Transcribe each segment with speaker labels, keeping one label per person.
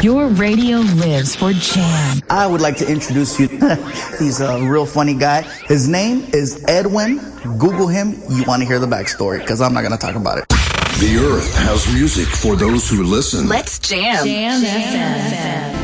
Speaker 1: Your radio lives for Jam.
Speaker 2: I would like to introduce you. He's a real funny guy. His name is Edwin. Google him. You want to hear the backstory because I'm not going to talk about it.
Speaker 3: The earth has music for those who listen.
Speaker 1: Let's jam. Jam FM.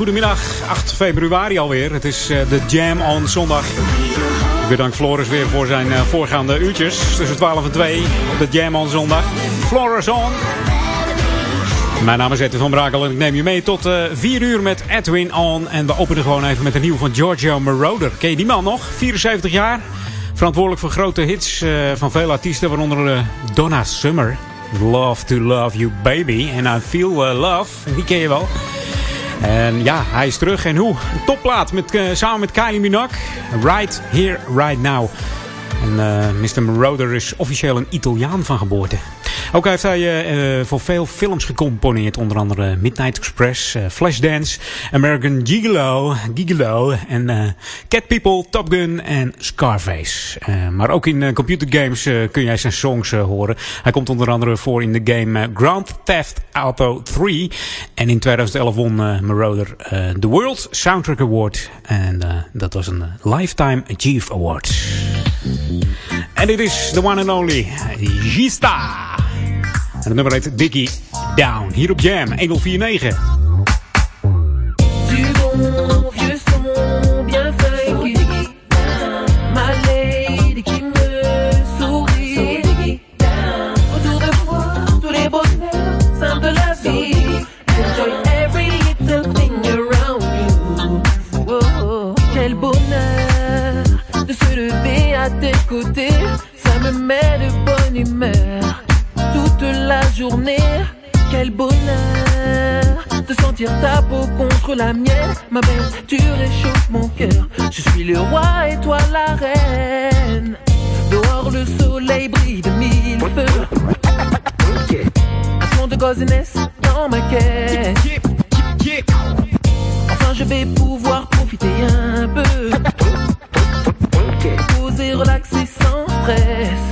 Speaker 4: Goedemiddag. 8 februari alweer. Het is uh, de Jam on zondag. Bedank Floris weer voor zijn uh, voorgaande uurtjes. Tussen 12 en 2 op de Jam on zondag. Floris on. Mijn naam is Edwin van Brakel en ik neem je mee tot uh, eh, 4 uur met Edwin on. En we openen gewoon even met een nieuw van Giorgio Moroder. Ken je die man nog? 74 jaar. Verantwoordelijk voor grote hits van veel artiesten, waaronder Donna Summer. Love to Love You Baby. En I Feel Love. Die ken je wel. En ja, hij is terug. En hoe? Een topplaat met, uh, samen met Kylie Minogue. Right Here, Right Now. En uh, eh, Mr. Marauder is officieel een Italiaan van geboorte. Ook heeft hij uh, voor veel films gecomponeerd. Onder andere Midnight Express, uh, Flashdance, American Gigolo, Gigolo en Cat People, Top Gun en Scarface. maar ook in computergames kun jij zijn songs horen. Hij komt onder andere voor in de game Grand Theft Auto 3. En in 2011 won Marauder de World Soundtrack Award. En dat was een Lifetime Achieve Award. En dit is the one and only Gista. En het nummer heet Diggy Down. Hier op Jam 1049. Quel beau
Speaker 5: tes côtés, ça me journée, quel bonheur de sentir ta peau contre la mienne. Ma belle, tu réchauffes mon cœur. Je suis le roi et toi la reine. Dehors le soleil brille de mille feux. Un son de goziness dans ma caisse. Enfin je vais pouvoir profiter un peu. Poser, relaxer sans stress.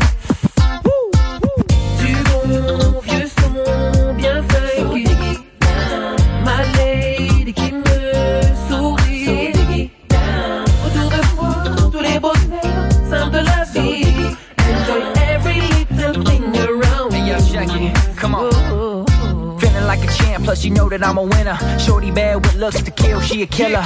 Speaker 6: Plus you know that I'm a winner. Shorty bad with looks to kill, she a killer.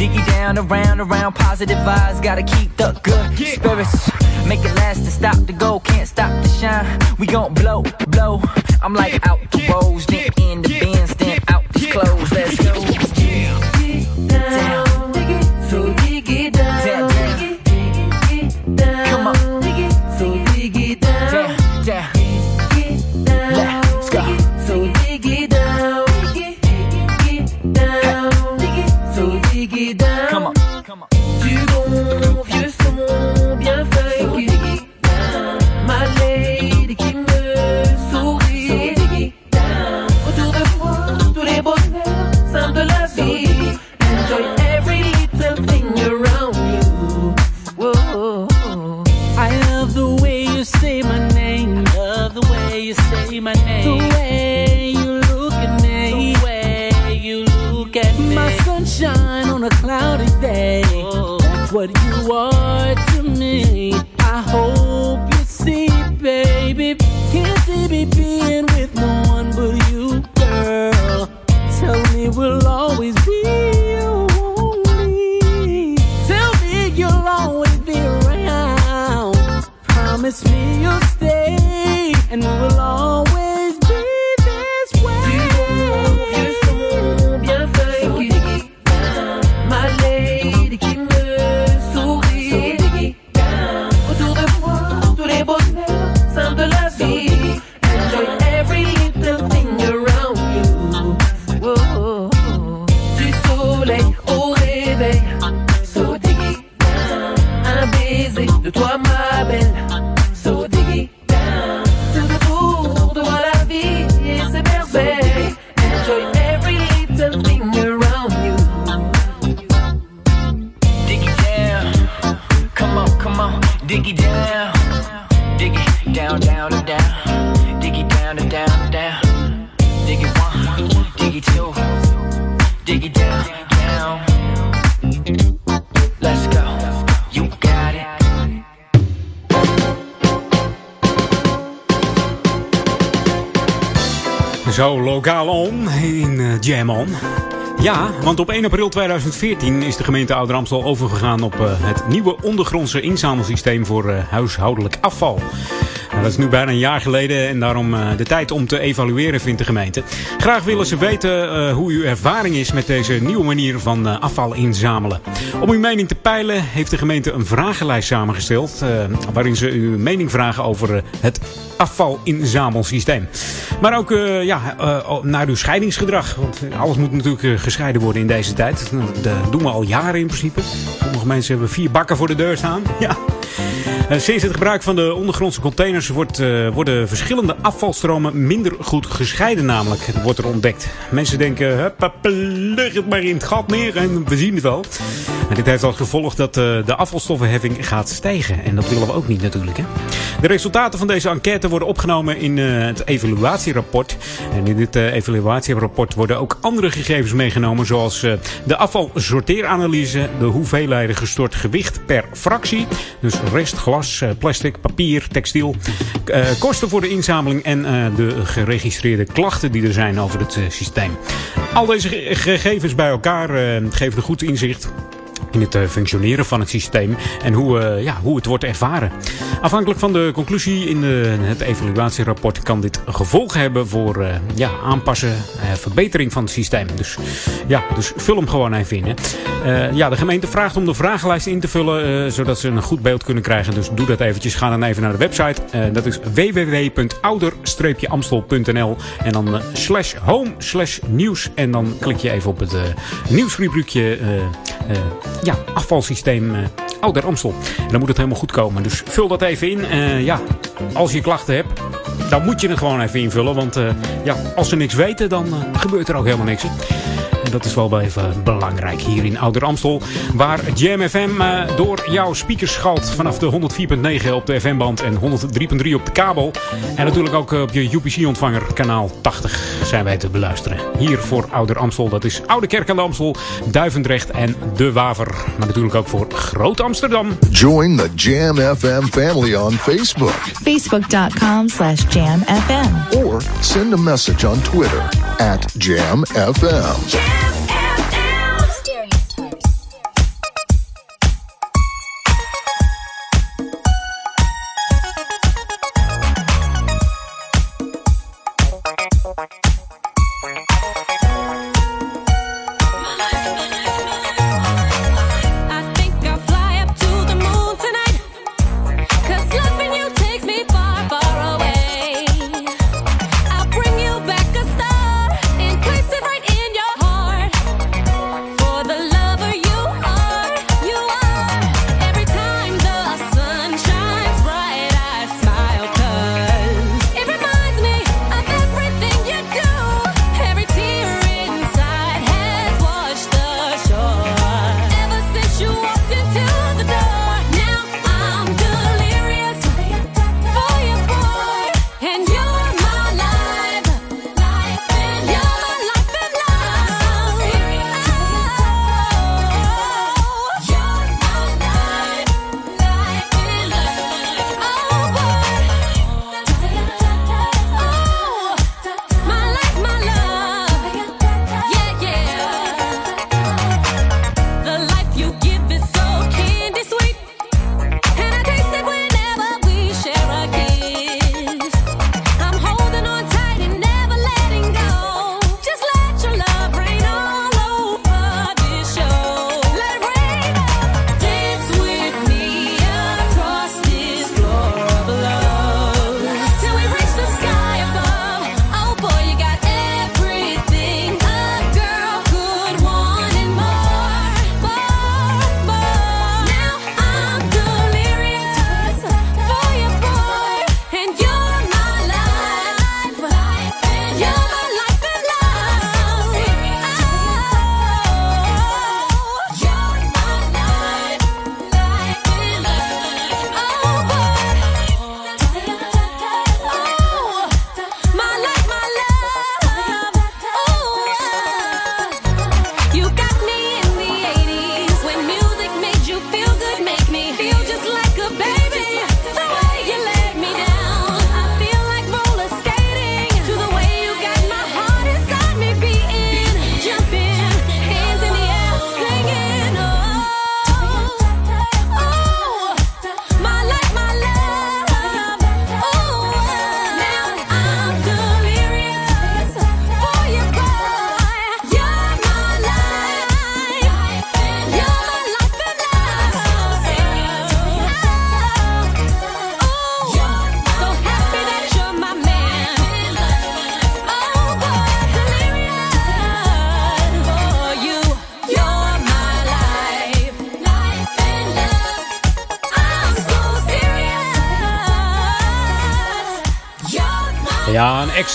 Speaker 6: Diggy down, around, around, positive vibes. Gotta keep the good spirits. Make it last and stop the go, can't stop the shine. We gon' blow, blow. I'm like out the rose, then in the bins, then out the clothes. Let's go.
Speaker 7: Tell me we'll always be
Speaker 4: Lokaal on in On. Ja, want op 1 april 2014 is de gemeente Ouder Amstel overgegaan op eh, het nieuwe ondergrondse inzamelsysteem voor eh, huishoudelijk afval. Nou, dat is nu bijna een jaar geleden en daarom eh, de tijd om te evalueren vindt de gemeente. Graag willen ze weten eh, hoe uw ervaring is met deze nieuwe manier van eh, afval inzamelen. Om uw mening te peilen heeft de gemeente een vragenlijst samengesteld waarin ze uw mening vragen over het afvalinzamelsysteem. Maar ook ja, naar uw scheidingsgedrag. Want alles moet natuurlijk gescheiden worden in deze tijd. Dat doen we al jaren in principe. Sommige mensen hebben vier bakken voor de deur staan. Ja. Sinds het gebruik van de ondergrondse containers wordt, eh, worden verschillende afvalstromen minder goed gescheiden namelijk. Wordt er ontdekt. Mensen denken, hup, leg het maar in het gat neer en we zien het wel. En dit heeft als gevolg dat eh, de afvalstoffenheffing gaat stijgen. En dat willen we ook niet natuurlijk. Hè? De resultaten van deze enquête worden opgenomen in eh, het evaluatierapport. En in dit evaluatierapport worden ook andere gegevens meegenomen. Zoals de afvalsorteeranalyse, de hoeveelheden gestort gewicht per fractie. Dus rest, eh, plastic, papier, textiel. eh, kosten voor de inzameling en eh, de geregistreerde klachten die er zijn over het systeem. Al deze ge- gegevens bij elkaar geven een goed inzicht in het eh, functioneren van het systeem en hoe, eh, ja, hoe het wordt ervaren. Afhankelijk van de conclusie in de, het evaluatierapport kan dit gevolgen hebben voor eh, ja, aanpassen, eh, verbetering van het systeem. Dus ja, dus vul hem gewoon even in. Eh, ja, de gemeente vraagt om de vragenlijst in te vullen, eh, zodat ze een goed beeld kunnen krijgen. Dus doe dat eventjes. Ga dan even naar de website. Eh, dat is www.ouder-amstel.nl en dan eh, slash home slash nieuws. En dan klik je even op het eh, nieuwsrubriekje eh, eh, ja, afvalsysteem eh, Ouder Amstel. En dan moet het helemaal goed komen. Dus vul dat even in. Eh, ja, als je klachten hebt, dan moet je het gewoon even invullen. Want eh, ja, als ze niks weten, dan gebeurt er ook helemaal niks. En dat is wel wel even belangrijk hier in Ouder Amstel. Waar Jam FM eh, door jouw speakers schalt vanaf de 104.9 op de FM-band en 103.3 op de kabel. En natuurlijk ook eh, op je UPC-ontvanger, kanaal 80, zijn wij te beluisteren. Hier voor Ouder Amstel, dat is Oude Kerk aan de Amstel, Duivendrecht en De Waver. Maar natuurlijk ook voor Groot Amsterdam.
Speaker 8: Join the Jam FM family on Facebook
Speaker 9: Facebook.com slash jamfm.
Speaker 8: or send a message on Twitter at Jam FM.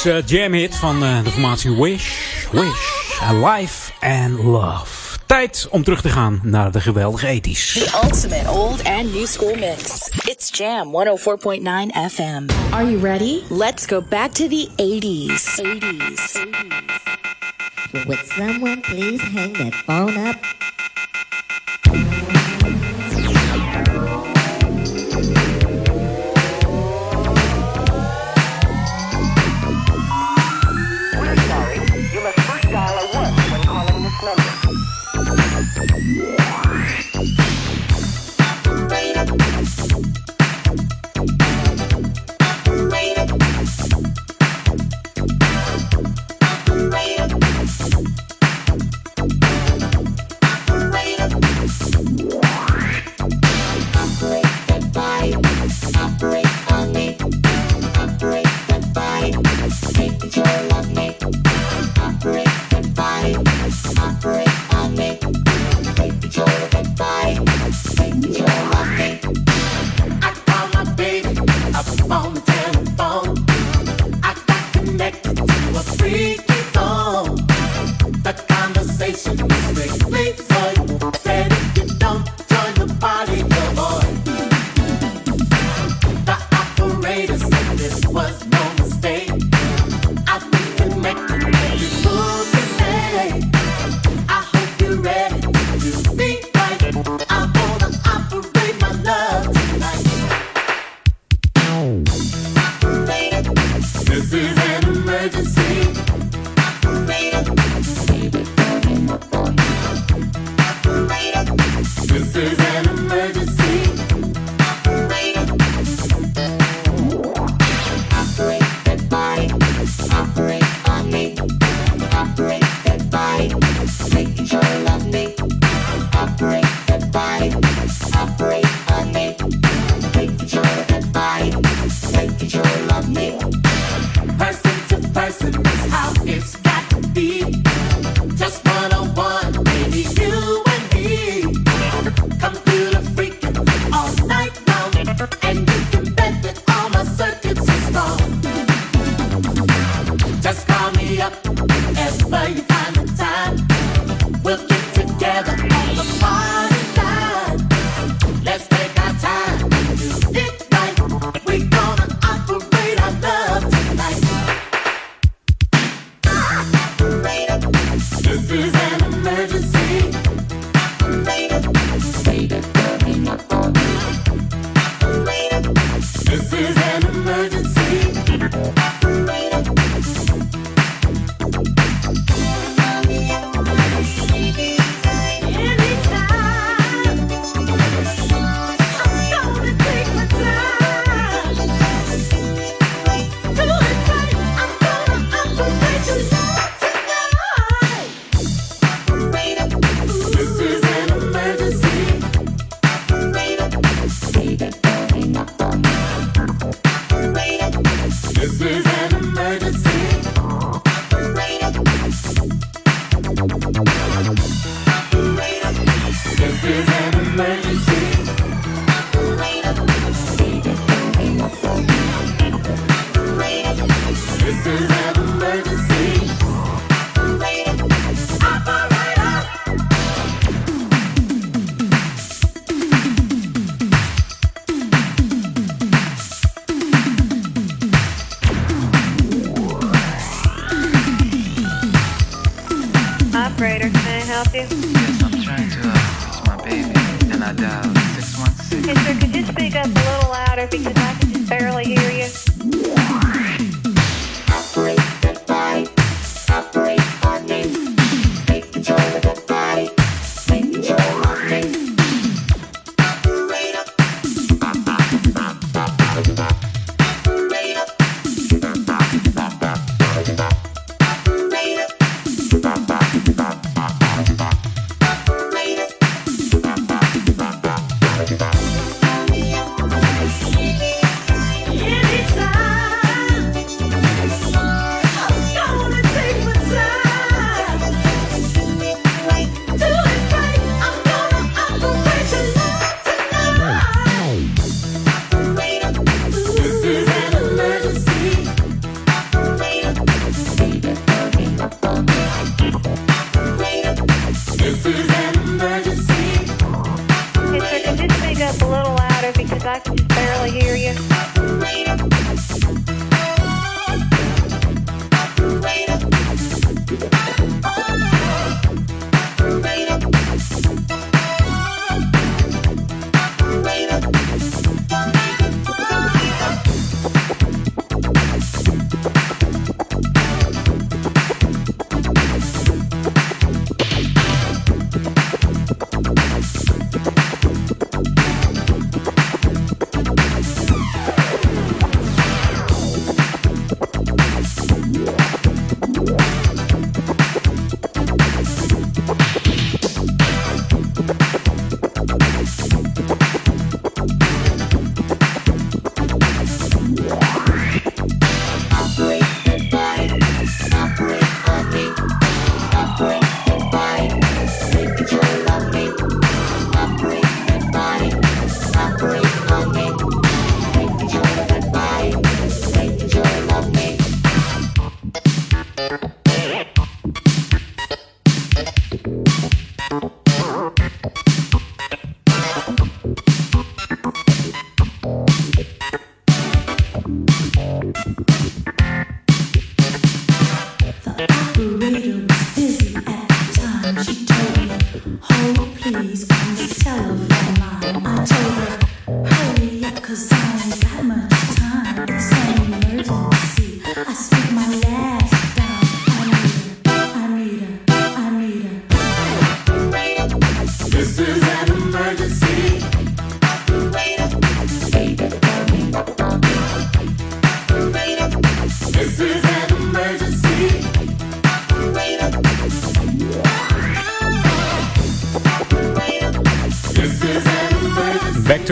Speaker 4: Ja, een ex-jam-hit van eh, de formatie Wish, Wish, Life and Love. Tijd om terug te gaan naar de geweldige ethisch.
Speaker 9: The ultimate old and new school mix. It's Jam 104.9 FM. Are you ready? Let's go back to the 80s. 80s.
Speaker 10: Would someone please hang that phone up?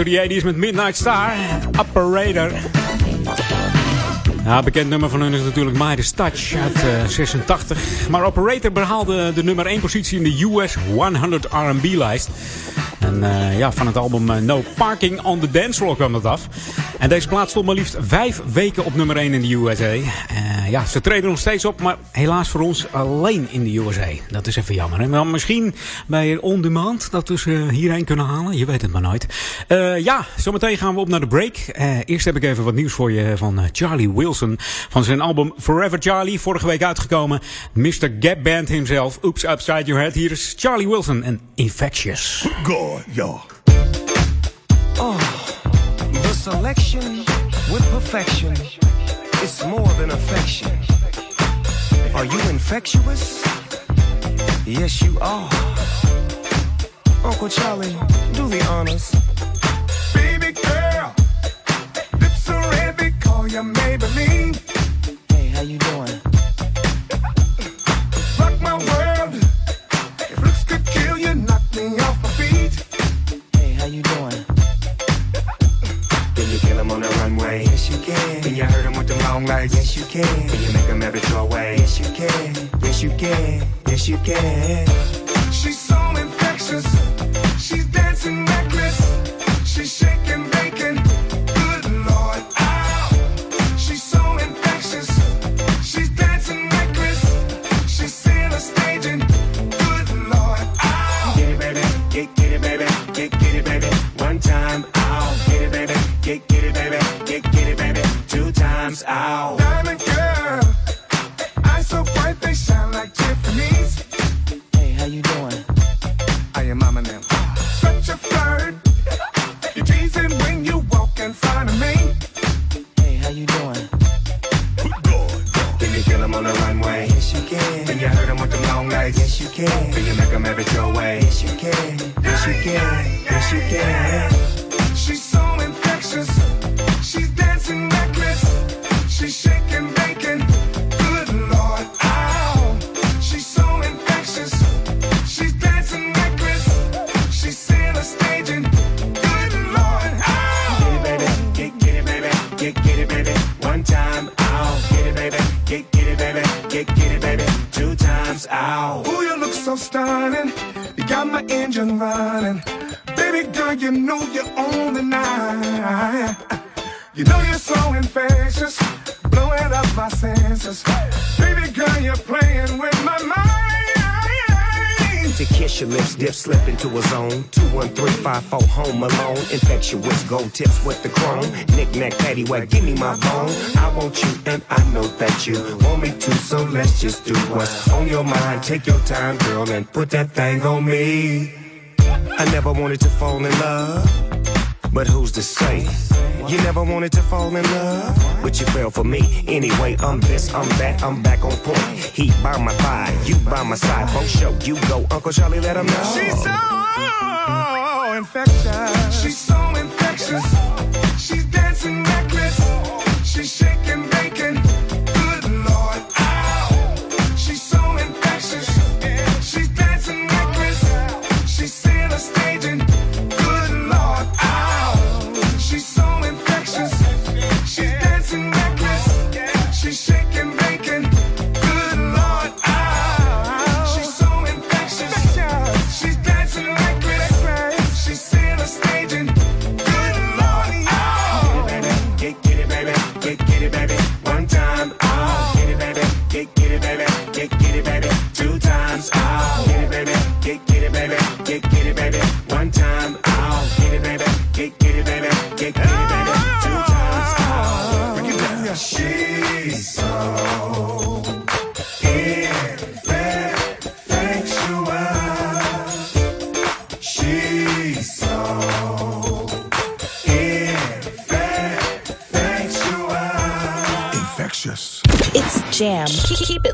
Speaker 4: Die is met Midnight Star. Operator. Ja, bekend nummer van hun is natuurlijk Midas Touch uit 86. Eh, maar Operator behaalde de nummer 1 positie in de US 100 R&B lijst. En uh, ja, van het album eh, No Parking on the Dance Floor kwam dat af. En deze plaat stond maar liefst vijf weken op nummer 1 in de USA. Uh, ja, ze treden nog steeds op, maar helaas voor ons alleen in de USA. Dat is even jammer. En dan misschien bij On Demand dat we ze hierheen kunnen halen. Je weet het maar nooit. Uh, ja, zometeen gaan we op naar de break. Uh, eerst heb ik even wat nieuws voor je van Charlie Wilson. Van zijn album Forever Charlie. Vorige week uitgekomen. Mr. Gap Band himself. Oops, Upside Your Head. Hier is Charlie Wilson en Infectious.
Speaker 11: God, ja. Oh, the selection with perfection. It's more than affection. Are you infectious? Yes, you are. Uncle Charlie, do the honors.
Speaker 12: Baby girl, lips are red, they call you Maybelline.
Speaker 11: Hey, how you doing?
Speaker 12: Him with the long legs?
Speaker 11: Yes, you can.
Speaker 12: Can you make him ever throw away?
Speaker 11: Yes, you can. Yes, you can. Yes, you can.
Speaker 12: She's so infectious.
Speaker 11: Lips, dip, slip into a zone. Two, one, three, five, four, home alone. Infectious, gold tips with the chrome. Knick knack, paddywhack, give me my bone. I want you, and I know that you want me to, so let's just do what's on your mind. Take your time, girl, and put that thing on me. I never wanted to fall in love, but who's to say? You never wanted to fall in love, but you fell for me. Anyway, I'm this, I'm that, I'm back on point. Heat by my thigh, you by my side. Folk show, you go, Uncle Charlie, let him know.
Speaker 12: She's so infectious. She's so infectious. She's dancing reckless. She's shaking, bacon.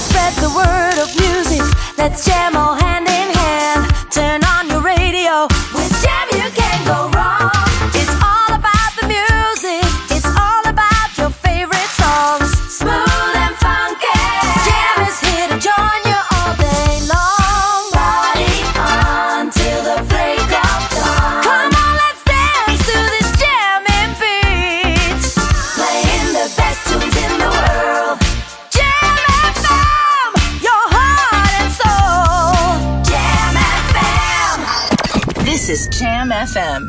Speaker 13: Spread the word of music. Let's jam all hand in hand. Turn on your radio.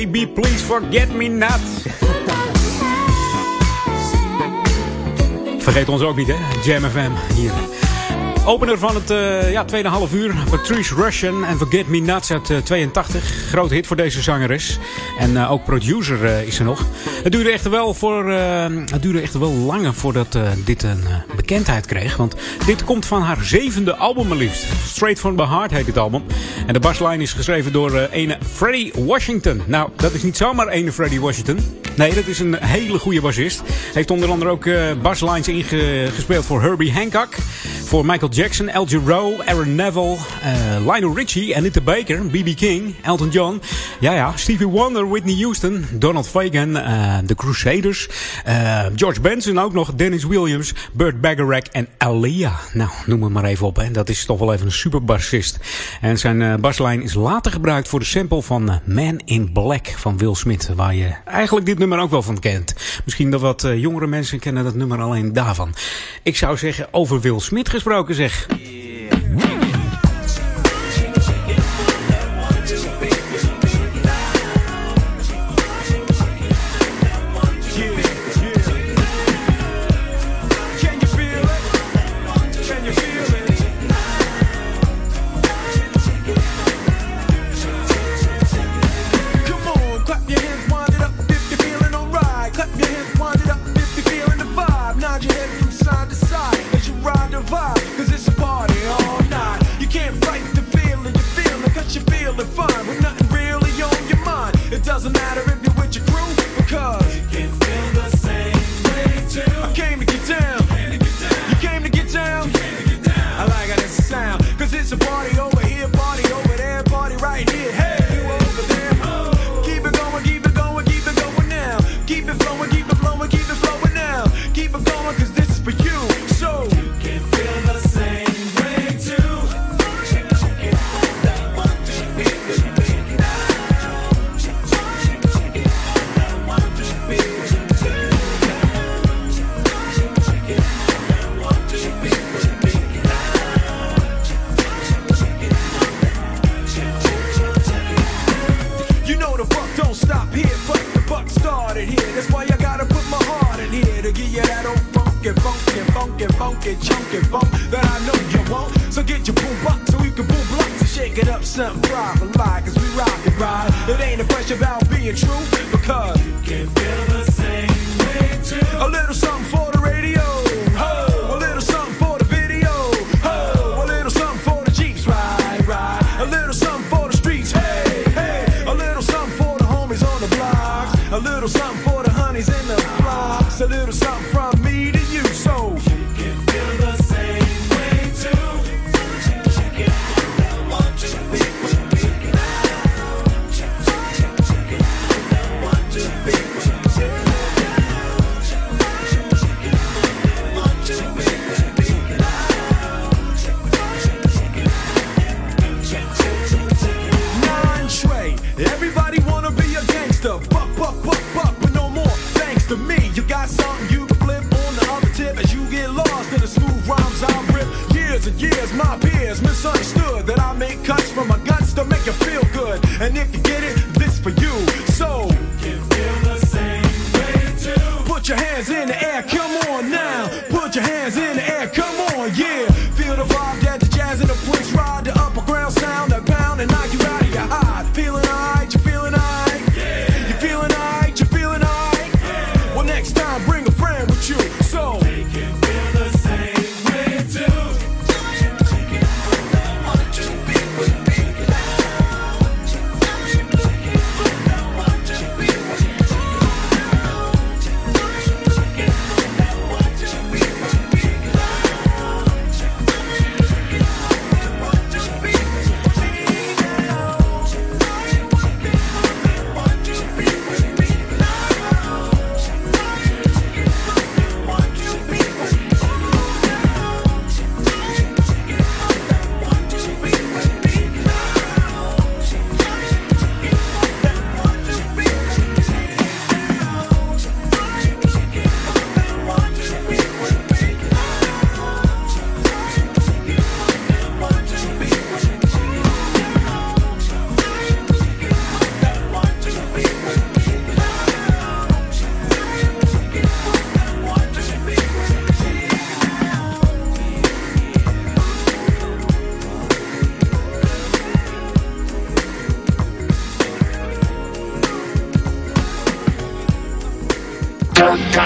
Speaker 14: Baby, please forget me not. Vergeet ons ook niet, hè? Jam FM hier. Opener van het uh, ja, tweede half uur. Patrice Russian en Forget Me Nuts uit uh, 82. Groot hit voor deze zangeres. En uh, ook producer is er nog. Het duurde echt wel, voor, het duurde echt wel langer voordat dit een bekendheid kreeg. Want dit komt van haar zevende album maar liefst. Straight from the Heart heet dit album. En de baslijn is geschreven door ene Freddie Washington. Nou, dat is niet zomaar ene Freddie Washington. Nee, dat is een hele goede bassist. Heeft onder andere ook baslines ingespeeld voor Herbie Hancock. Voor Michael Jackson, Al Jarreau, Aaron Neville, uh, Lionel Richie, Anita Baker, B.B. King, Elton John. Ja, ja, Stevie Wonder, Whitney Houston, Donald Fagan, uh, The Crusaders, uh, George Benson ook nog, Dennis Williams, Burt Bacharach en Alia. Nou, noem het maar even op. Hè. Dat is toch wel even een super bassist. En zijn baslijn is later gebruikt voor de sample van Man in Black van Will Smith. Waar je eigenlijk dit nummer ook wel van kent. Misschien dat wat jongere mensen kennen dat nummer alleen daarvan. Ik zou zeggen, over Will Smith gesproken zeg.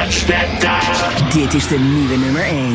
Speaker 15: touch that.
Speaker 16: Dit is de nieuwe nummer 1.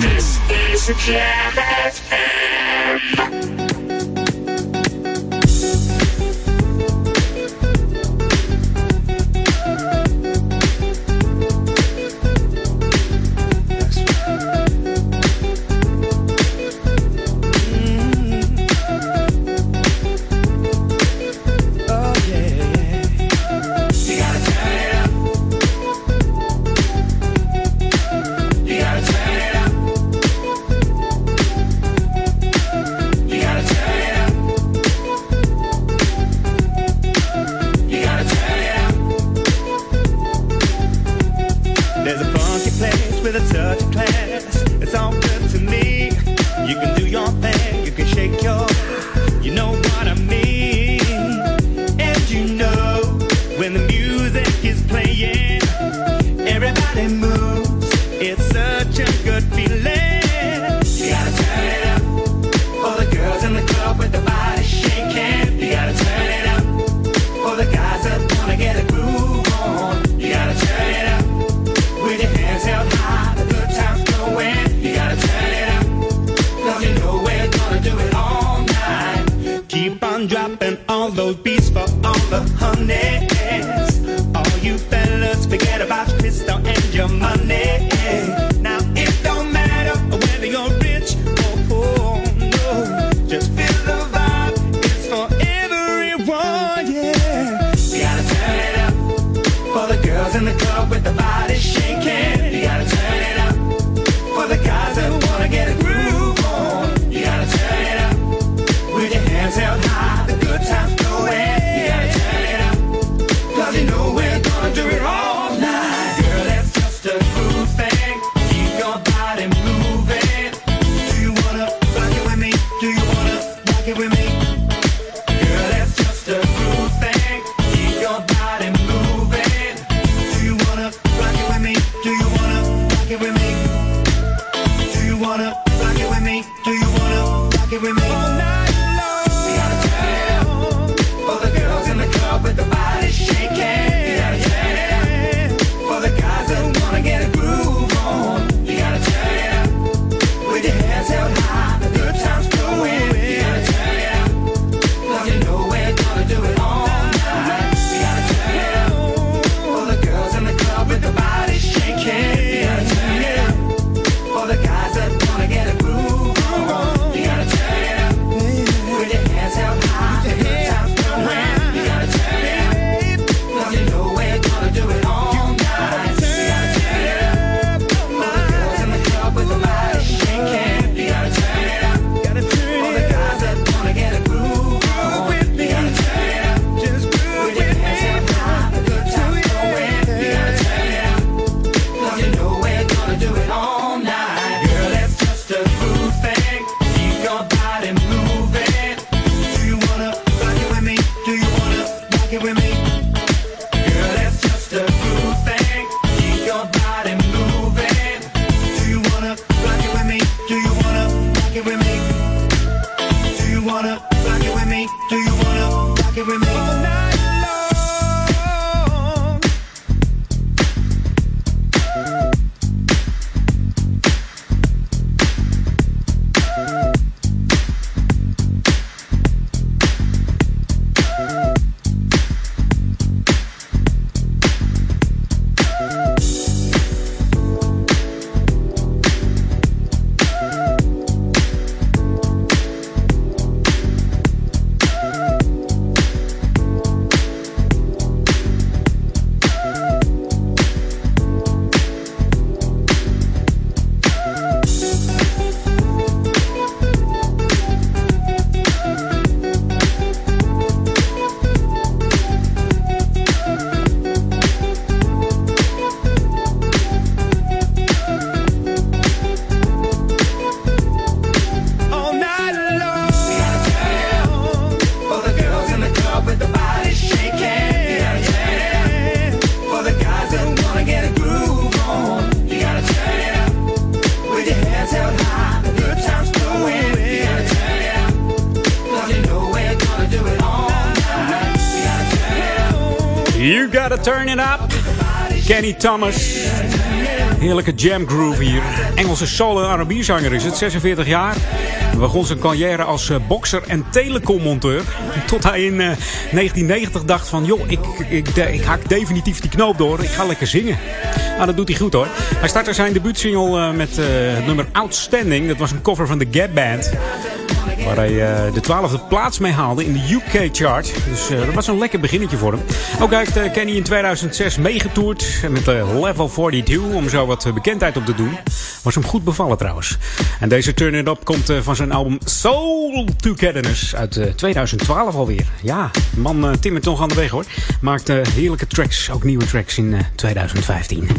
Speaker 4: Thomas. Heerlijke jam groove hier. Engelse solo R&B zanger is het, 46 jaar. Begon zijn carrière als boxer bokser en telecommonteur. Tot hij in eh, 1990 dacht van... joh, ik, ik, ik, hak definitief die knoop door. Ik ga lekker zingen. Nou, dat doet hij goed hoor. Hij startte zijn debuutsingle eh, met het nummer Outstanding. Dat was een cover van de Gap Band. Waar hij eh, de twaalfde plaats mee haalde in de UK-chart. Dus eh, dat was een lekker beginnetje voor hem. Ook heeft eh, Kenny in 2006 meegetoerd met Level 42 om zo wat bekendheid op te doen. Was hem goed bevallen trouwens. En deze Turn It Up komt van zijn album Soul Togetherness uit eh, 2012 alweer. Ja, de man uh, timmert nog aan de weg hoor. Maakt heerlijke tracks, ook nieuwe tracks in eh, 2015.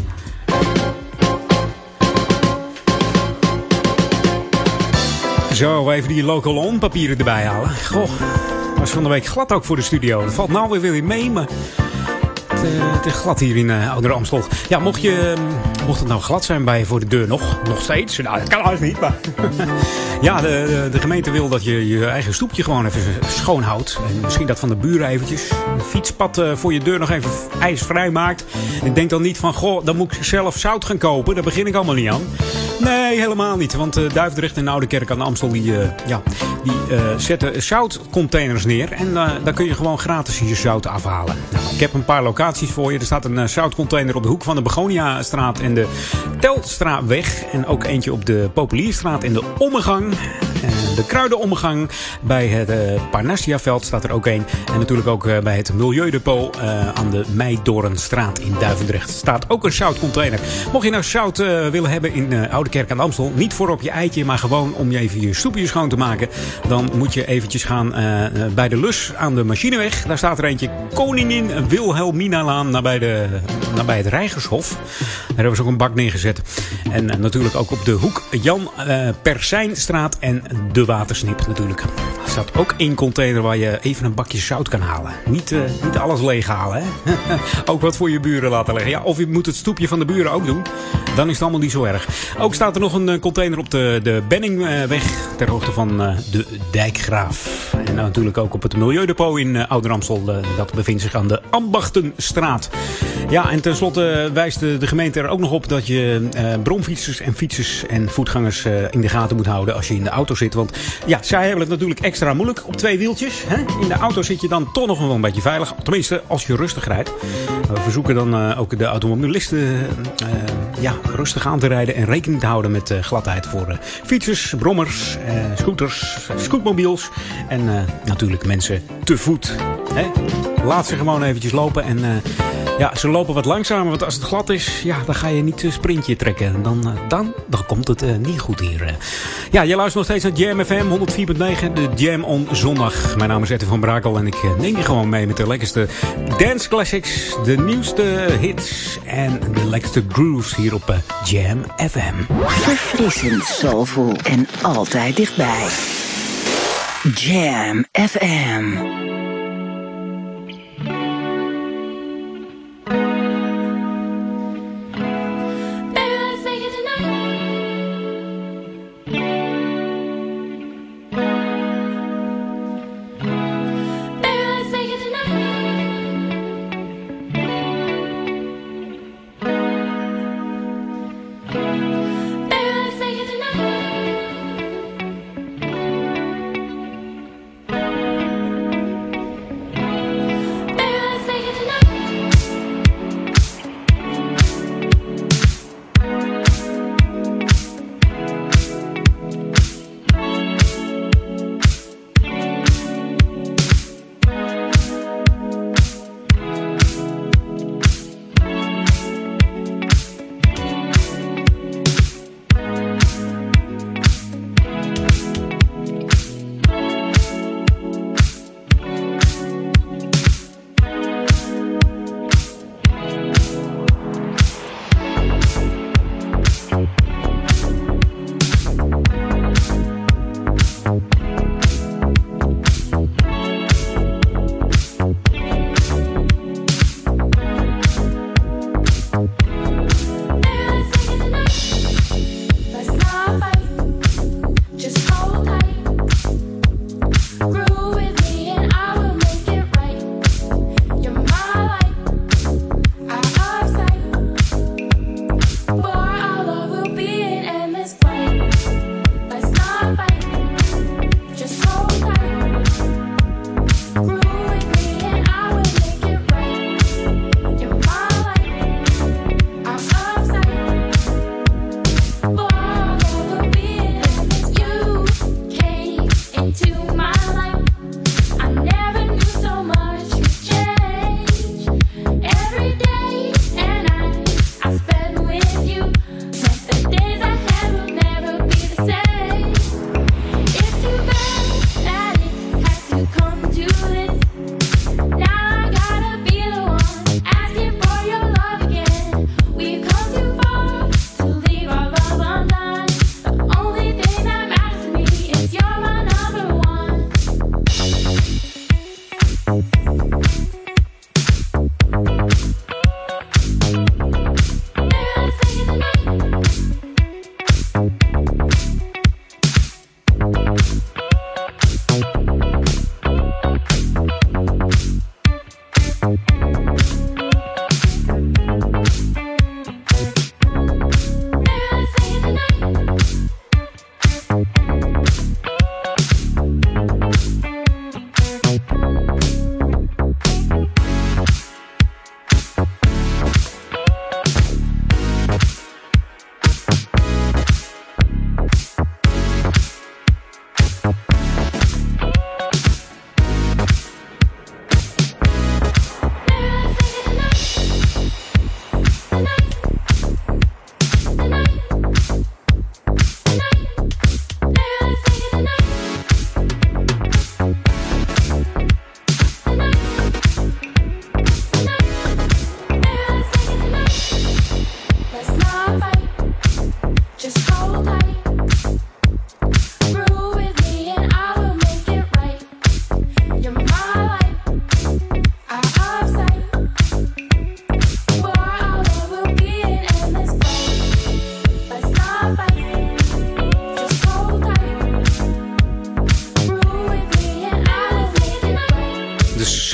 Speaker 4: Zo, even die local on papieren erbij halen. Goh, was van de week glad ook voor de studio. Dat valt nou weer weer mee, maar het, eh, is glad hier in uh, Ouder Amstel. Ja, mocht, je, eh, mocht het nou glad zijn bij voor de deur nog, nog steeds. Nou, dat kan eigenlijk niet, maar... ja, de, gemeente wil dat je je eigen stoepje gewoon even schoon houdt. En misschien dat van de buren eventjes. Een fietspad voor je deur nog even ijsvrij maakt. Ik denk dan niet van, goh, dan moet ik zelf zout gaan kopen. Daar begin ik allemaal niet aan. Nee, helemaal niet. Want uh, Duivendrecht en Oude Kerk aan de Amstel die, uh, ja, die uh, zetten zoutcontainers neer. En daar kun je gewoon gratis je zout afhalen. Nou, ik heb een paar locaties voor je. Er staat een zoutcontainer op de hoek van de Begoniastraat en de Telstraatweg. En ook eentje op de Populierstraat in de Ommegang. De Kruidenommegang bij het uh, Parnassiaveld staat er ook een. En natuurlijk ook uh, bij het Milieudepot uh, aan de Meidorenstraat in Duivendrecht staat ook een zoutcontainer. Mocht je nou zout willen hebben in Oude Kerk aan de Amstel, niet voor op je eitje, maar gewoon om je even je stoepje schoon te maken, dan moet je eventjes gaan bij de Lus aan de Machineweg. Daar staat er eentje Koningin Wilhelminalaan nabij, de, nabij het Rijgershof. Daar hebben ze ook een bak neergezet. En natuurlijk ook op de hoek Jan Persijnstraat en de Watersnip natuurlijk. Er staat ook één container waar je even een bakje zout kan halen. Niet, uh, niet alles leeghalen, hè? ook wat voor je buren laten leggen. Ja, of je moet het stoepje van de buren ook doen. Dan is het allemaal niet zo erg. Ook staat er nog een container op de, de Benningweg. Ter hoogte van uh, de Dijkgraaf. En natuurlijk ook op het Milieudepot in Ouder-Amstel. dat bevindt zich aan de Ambachtenstraat. Ja, en tenslotte wijst de, de, gemeente er ook nog op dat je bromfietsers en fietsers en voetgangers in de gaten moet houden als je in de auto Want ja, zij hebben het natuurlijk extra moeilijk op twee wieltjes. Hè? In de auto zit je dan toch nog wel een beetje veilig. Tenminste, als je rustig rijdt. We verzoeken dan uh, ook de automobilisten uh, ja, rustig aan te rijden en rekening te houden met uh, gladheid voor fietsers, brommers, scooters, scootmobiels en natuurlijk mensen te voet. Hè? Laat ze gewoon eventjes lopen en ja, ze lopen wat langzamer, want als het glad is, ja, dan ga je niet een sprintje trekken. Dan, dan, dan komt het uh, niet goed hier. Ja, je luistert nog steeds naar Jam FM 104.9, de Jam on zondag. Mijn naam is Etten van Brakel en ik neem je gewoon mee met de lekkerste dance classics, de nieuwste hits en de lekkerste grooves hier op Jam FM.
Speaker 9: Verfrissend, soulful en altijd dichtbij. Jam FM.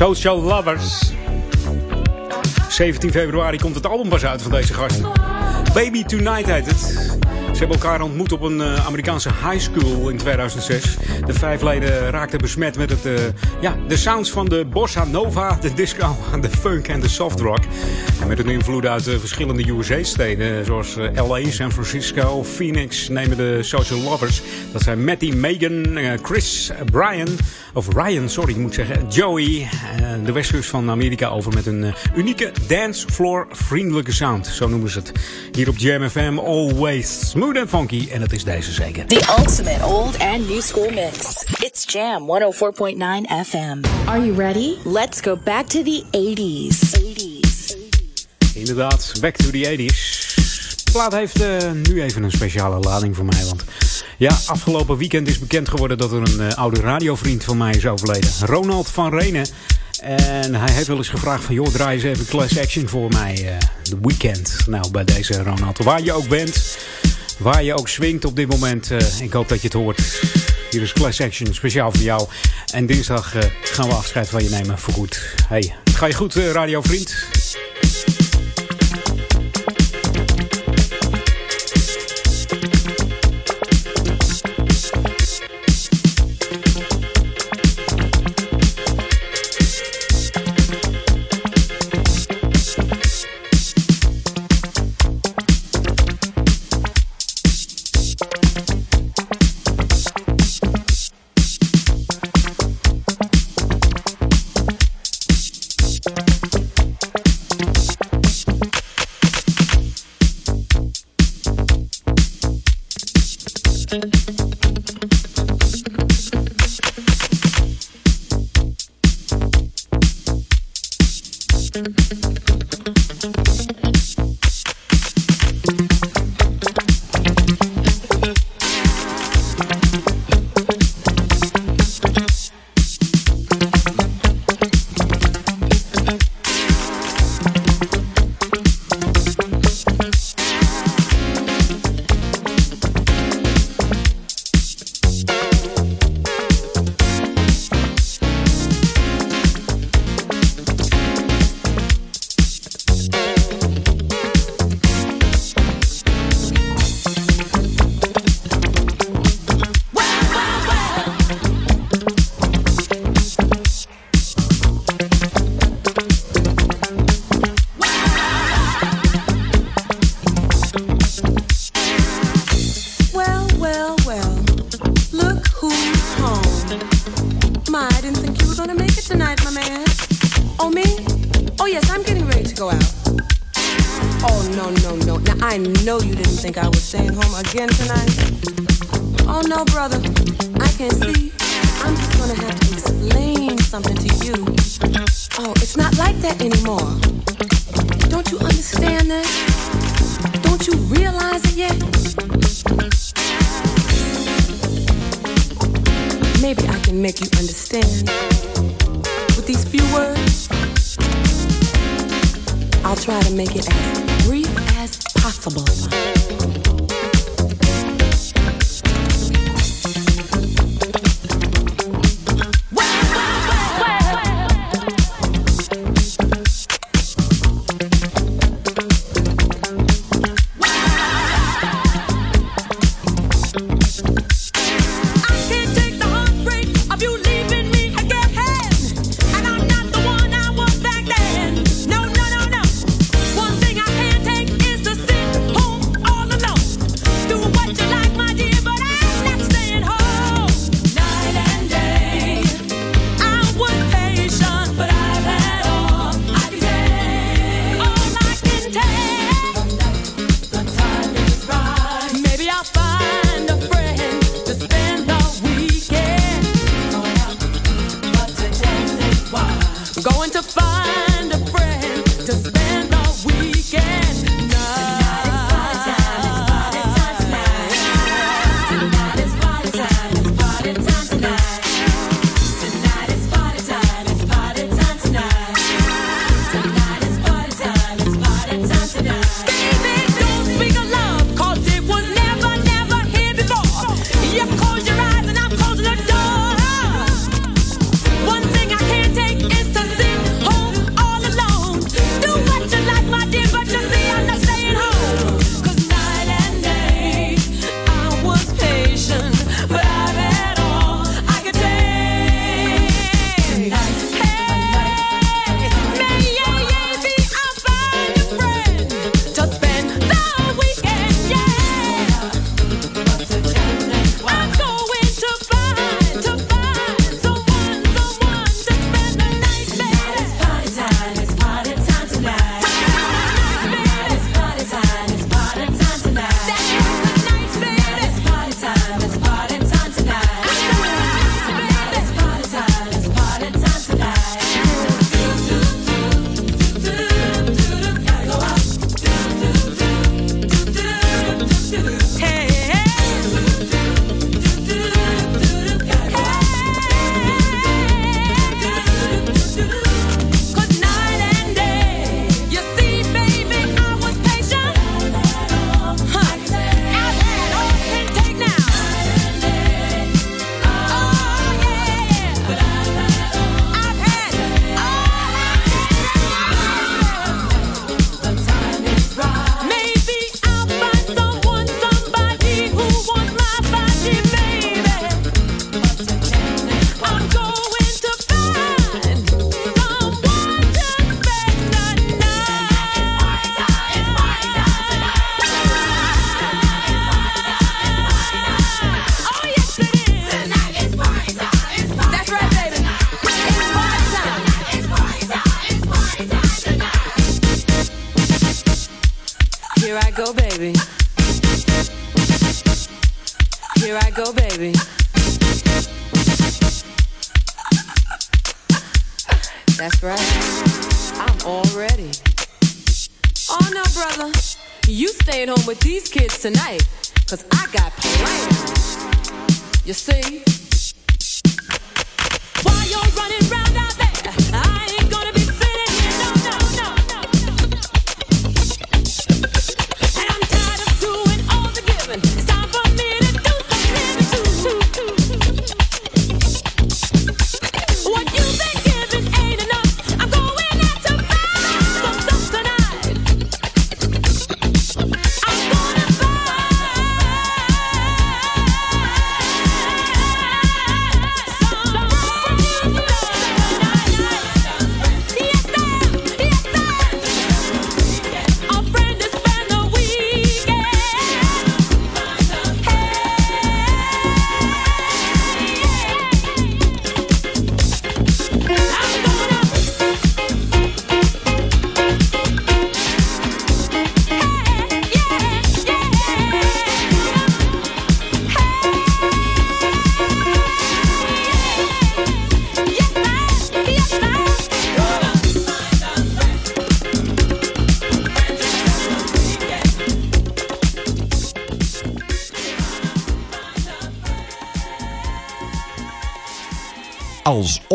Speaker 4: Social Lovers. 17 februari komt het album pas uit van deze gasten. Baby Tonight heet het. Ze hebben elkaar ontmoet op een uh, Amerikaanse high school in 2006. De vijf leden raakten besmet met het, uh, ja, de sounds van de bossa nova, de disco, de funk en de soft rock. En met een invloed uit uh, verschillende USA-steden, zoals LA, San Francisco, Phoenix, nemen de Social Lovers. Dat zijn Matty, Megan, Chris, Brian, of Ryan, sorry, ik moet zeggen, Joey. de westkust van Amerika over met een unieke dancefloor vriendelijke sound. Zo noemen ze het. Hier op Jam FM, always smooth and funky. En het is deze zeker.
Speaker 9: The ultimate old and new school mix. It's Jam 104.9 FM. Are you ready? Let's go back to the 80s. 80s.
Speaker 4: Inderdaad, back to the 80s. De plaat heeft uh, nu even een speciale lading voor mij. Want ja, afgelopen weekend is bekend geworden dat er een uh, oude radiovriend van mij is overleden. Ronald van Renen. En hij heeft wel eens gevraagd van... joh, draai eens even Class Action voor mij. De uh, weekend. Nou, bij deze Ronald. Waar je ook bent. Waar je ook swingt op dit moment. Uh, ik hoop dat je het hoort. Hier is Class Action, speciaal voor jou. En dinsdag gaan we afscheid van je nemen voor goed. Hey, ga je goed, radiovriend?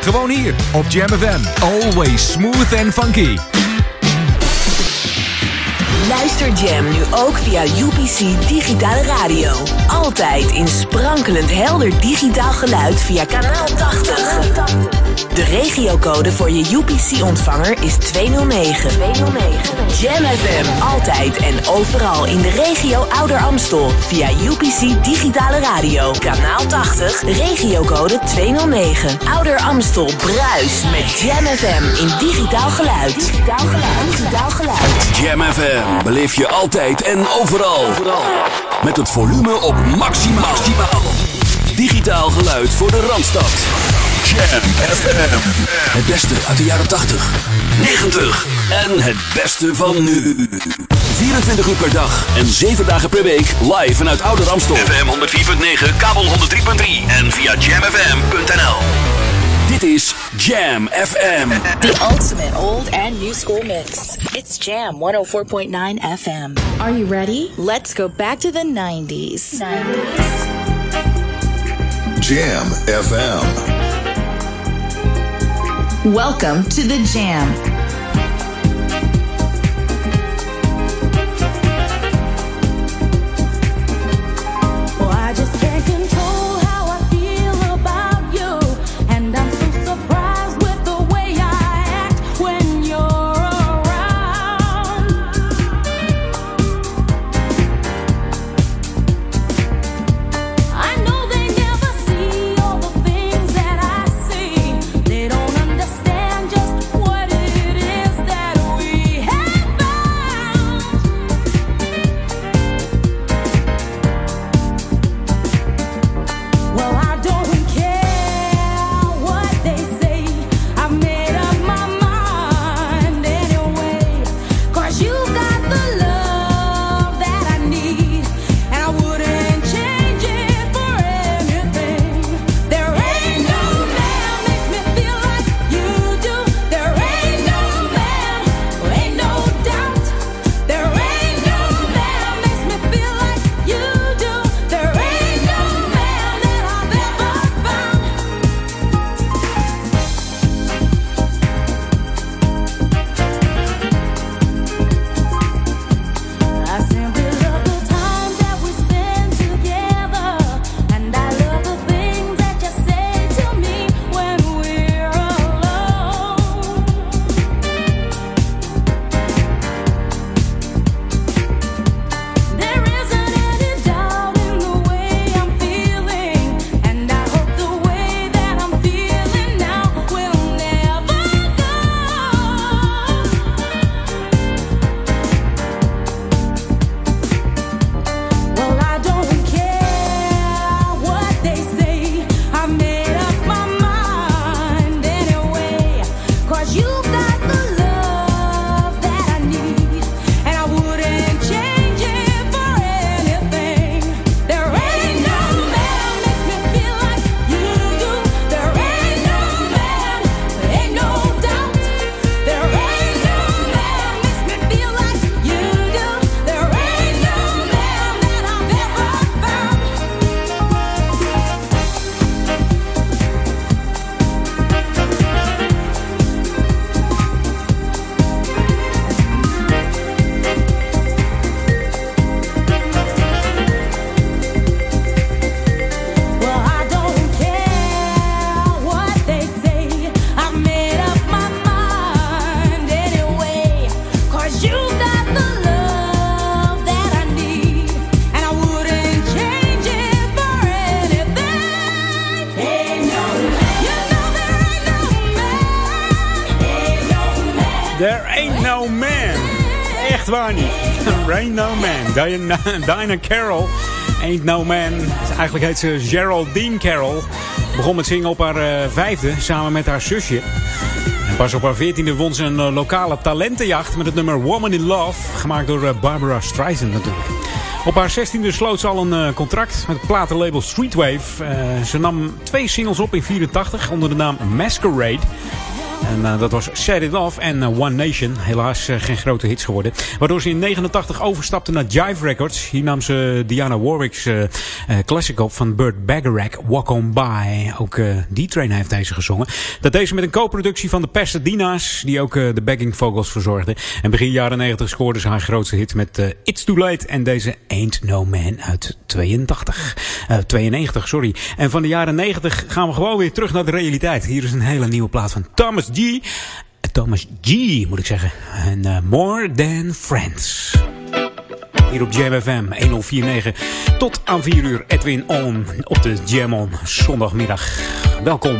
Speaker 9: Gewoon hier op Jam FM. Always smooth and funky.
Speaker 17: Luister Jam nu ook via UPC Digitale Radio. Altijd in sprankelend helder digitaal geluid via kanaal 80. De regiocode voor je UPC-ontvanger is 209. 209. Jam FM, altijd en overal in de regio Ouder Amstel. Via UPC Digitale Radio. Kanaal 80, regiocode 209. Ouder Amstel bruist met Jam FM in digitaal geluid. Digitaal geluid. Digitaal geluid.
Speaker 18: Jam FM beleef je altijd en overal. Met het volume op maximaal. Digitaal geluid voor de Randstad. Jam FM. Het beste uit de jaren 80, 90 en het beste van nu. 24 uur per dag en 7 dagen per week live vanuit Oude Ramstel. FM 104.9, kabel 103.3 en via jamfm.nl. Dit is Jam FM.
Speaker 17: The ultimate old and new school mix. It's Jam 104.9 FM. Are you ready? Let's go back to the 90s. 90s.
Speaker 8: Jam FM.
Speaker 17: Welcome to the Jam.
Speaker 4: Diana, Diana Carroll. Ain't No Man. Eigenlijk heet ze Geraldine Carroll. Begon met zingen op haar eh, vijfde, samen met haar zusje. En pas op haar veertiende won ze een eh, lokale talentenjacht met het nummer Woman in Love. Gemaakt door eh, Barbara Streisand natuurlijk. Op haar 16e sloot ze al een contract met het platenlabel Streetwave. Ze nam twee singles op in 84 onder de naam Masquerade. En eh, dat was Set It Off en eh, One Nation. Helaas eh, geen grote hits geworden. Waardoor ze in 89 overstapte naar Jive Records. Hier nam ze Diana Warwick's classic op van Burt Bacharach, Walk On By. Ook eh D-Train heeft deze gezongen. Dat deze met een co-productie van de Pasadena's, die ook de backing vocals verzorgden. En begin jaren 90 scoorde ze haar grootste hit met It's Too Late en deze Ain't No Man uit 82. Eh, 92, sorry. En van de jaren 90 gaan we gewoon weer terug naar de realiteit. Hier is een hele nieuwe plaat van Thomas G. Thomas G, moet ik zeggen. En eh, More Than Friends. Hier op Jam FM 1049. Tot aan 4 uur Edwin On op de Jam On zondagmiddag. Welkom.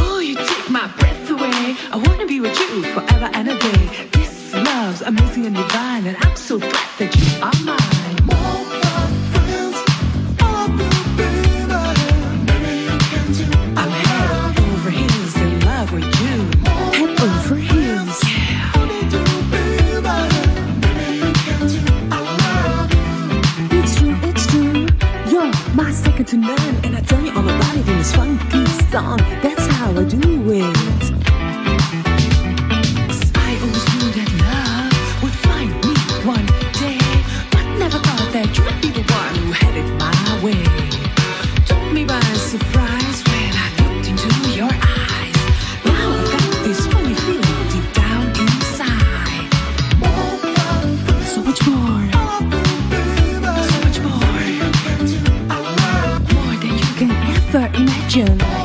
Speaker 19: Oh, you take my breath away. I wanna be with you forever and a day. This love's amazing and divine, and I'm so glad that you are mine. To none, and I tell you all about it in this funky song. That's how I do it.
Speaker 4: June.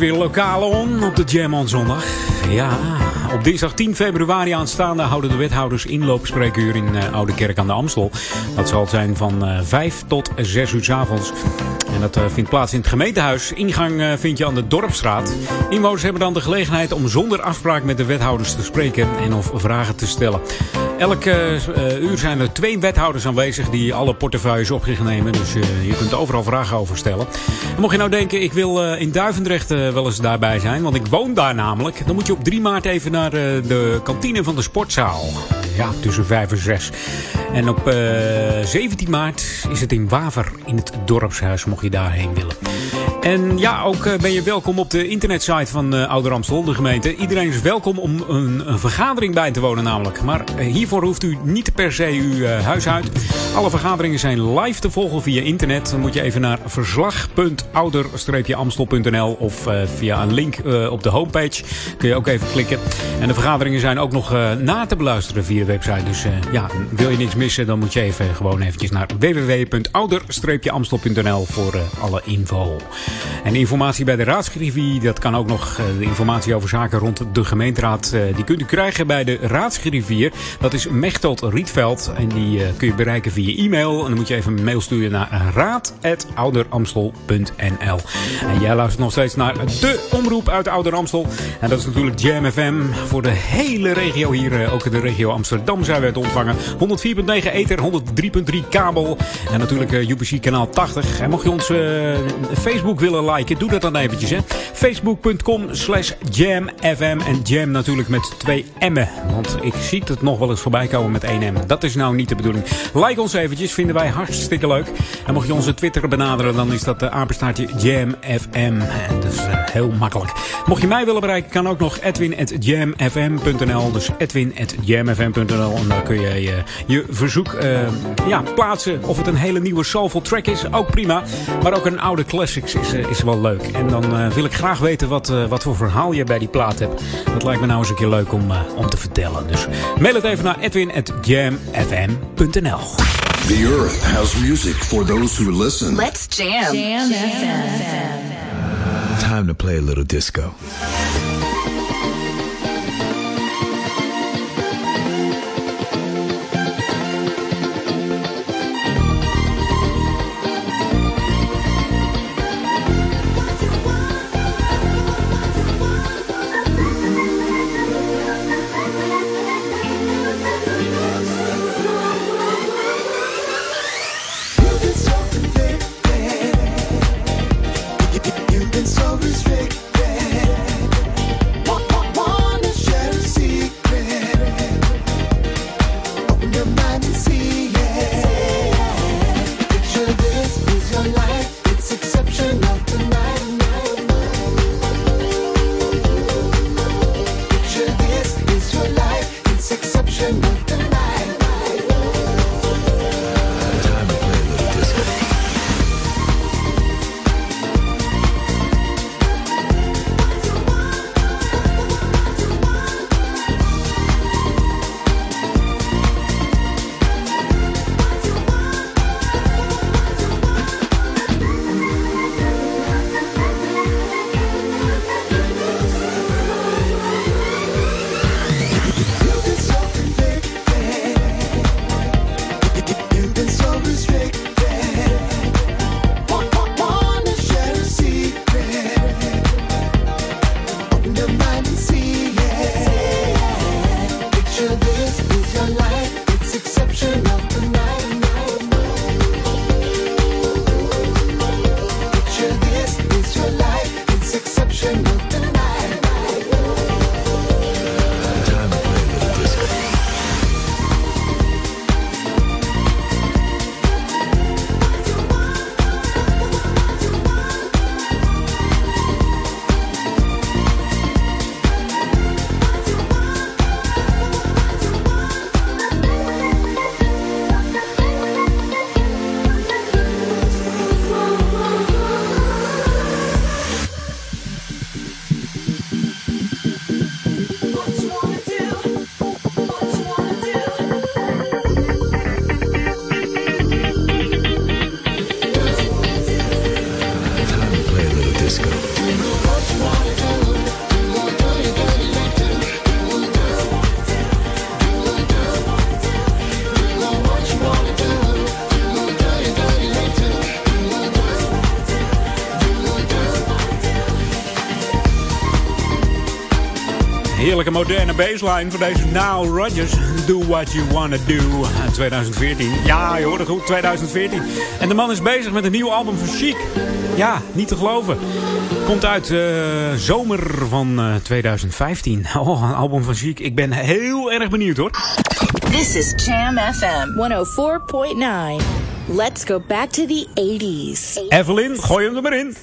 Speaker 4: Weer lokale on op de Jam on zondag. Ja, op dinsdag 10 februari aanstaande houden de wethouders inloopspreekuur in eh, Oude Kerk aan de Amstel. Dat zal zijn van eh, 5 tot 6 uur 's avonds. En dat eh, vindt plaats in het gemeentehuis. Ingang eh, vind je aan de Dorpstraat. Inwoners hebben dan de gelegenheid om zonder afspraak met de wethouders te spreken en of vragen te stellen. Elke eh, uur zijn er twee wethouders aanwezig die alle portefeuilles op zich nemen. Dus eh, je kunt overal vragen over stellen. Mocht je nou denken, ik wil eh, in Duivendrecht eh, wel eens daarbij zijn, want ik woon daar namelijk. Dan moet je op 3 maart even naar eh, de kantine van de sportzaal. Ja, tussen 5 en 6. En op eh, 17 maart is het in Waver in het dorpshuis, mocht je daarheen willen. En ja, ook eh, ben je welkom op de internetsite van uh, Ouder Amstel, de gemeente. Iedereen is welkom om een, een vergadering bij te wonen namelijk. Maar eh, hiervoor hoeft u niet per se uw eh, huis uit. Alle vergaderingen zijn live te volgen via internet. Dan moet je even naar verslag.ouder-amstel.nl of eh, via een link eh, op de homepage. Kun je ook even klikken. En de vergaderingen zijn ook nog eh, na te beluisteren via de website. Dus eh, ja, wil je niks dan moet je even gewoon eventjes naar www.ouder-amstel.nl voor eh, alle info. En informatie bij de raadsgriffie, dat kan ook nog eh, de informatie over zaken rond de gemeenteraad. eh, die kunt u krijgen bij de raadsgriffier. Dat is Mechtelt Rietveld. En die kun je bereiken via e-mail. En dan moet je even een mail sturen naar raad.ouderamstel.nl. En jij luistert nog steeds naar de omroep uit Ouder Amstel. En dat is natuurlijk Jam FM voor de hele regio hier. Ook de regio Amsterdam zijn we te ontvangen. 104.9 ether, 103.3 kabel. En natuurlijk eh, UPC kanaal 80. En mocht je ons eh, Facebook willen liken, doe dat dan eventjes. Facebook.com slash jamfm. En jam natuurlijk met twee M'en. Want ik zie het nog wel eens voorbij komen met één M. Dat is nou niet de bedoeling. Like ons eventjes, vinden wij hartstikke leuk. En mocht je onze Twitter benaderen, dan is dat de apenstaartje jamfm. Dat is eh, heel makkelijk. Mocht je mij willen bereiken, kan ook nog edwin.jamfm.nl. Dus edwin.jamfm.nl. En dan kun je eh, je verzoek eh, ja, plaatsen. Of het een hele nieuwe soulful track is, ook prima. Maar ook een oude classics is, eh, is wel leuk. En dan eh, wil ik graag weten wat, eh, wat voor verhaal je bij die plaat hebt. Dat lijkt me nou eens een keer leuk om, eh, om te vertellen. Dus mail het even naar edwin.jamfm.nl.
Speaker 8: The earth has music for those who listen.
Speaker 9: Let's jam. Jam
Speaker 20: Time to play a little disco.
Speaker 6: middle of the
Speaker 4: night. Moderne baseline voor deze Now Rodgers. Do what you wanna do. 2014. Ja, je hoort het goed, 2014. En de man is bezig met een nieuw album van Chic. Ja, niet te geloven. Komt uit eh, zomer van eh, 2015. Oh, een album van Chic. Ik ben heel erg benieuwd hoor.
Speaker 13: This is Jam FM 104.9. Let's go back to the 80s.
Speaker 4: Evelyn, gooi hem er maar in.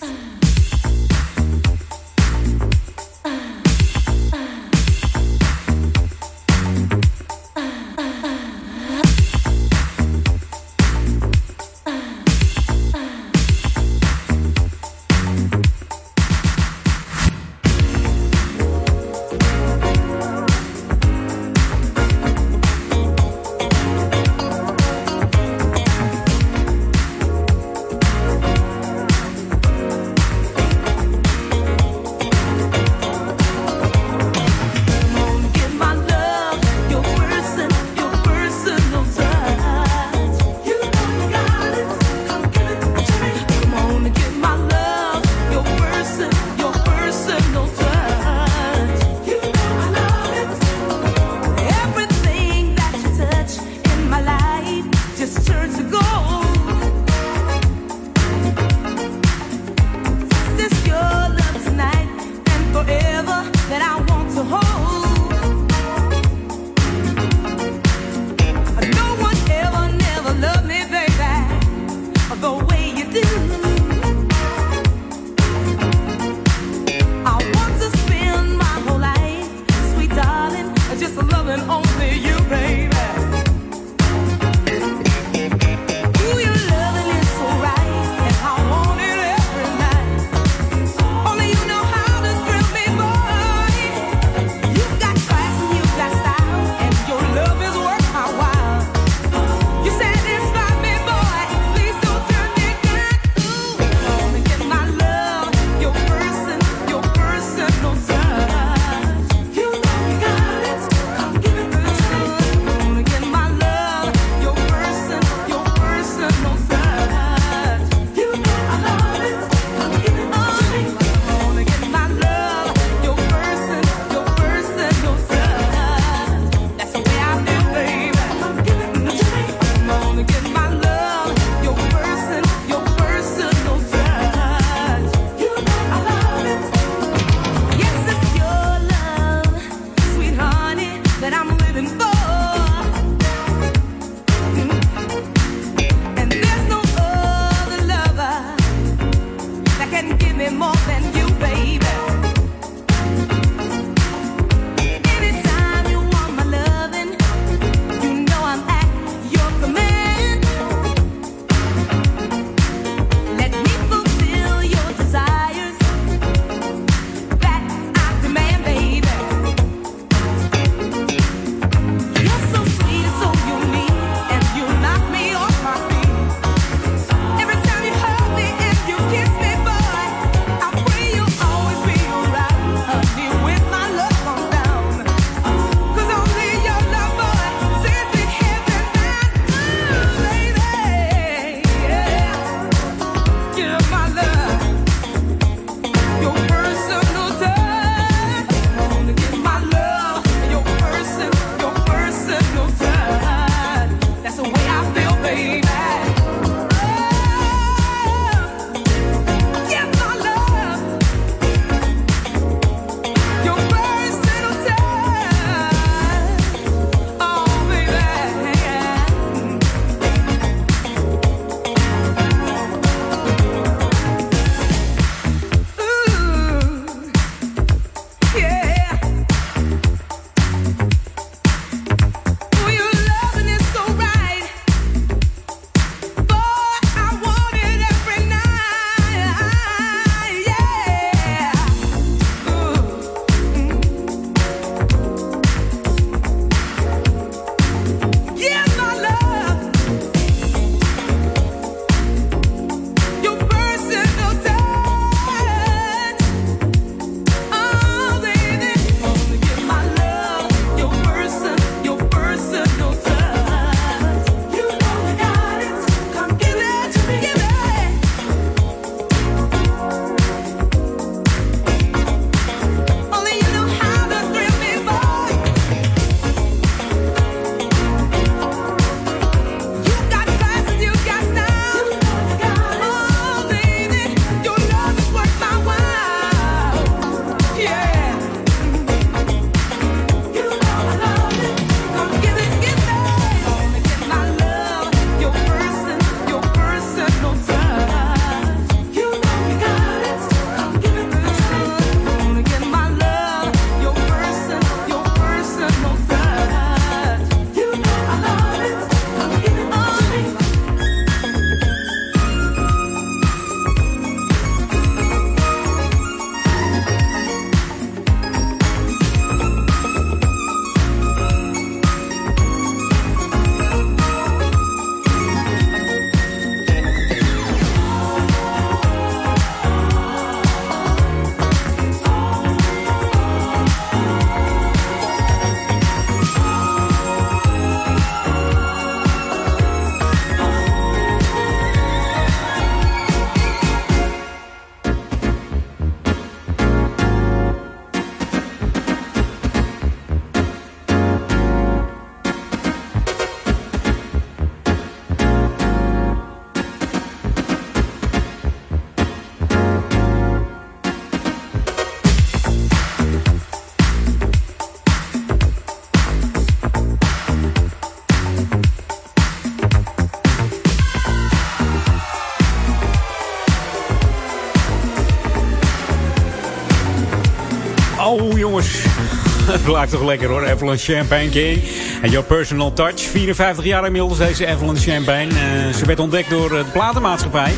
Speaker 4: Blijft toch lekker hoor. Evelyn Champagne King. En Your Personal Touch. 54 jaar inmiddels deze Evelyn Champagne. Eh, ze werd ontdekt door de platenmaatschappij.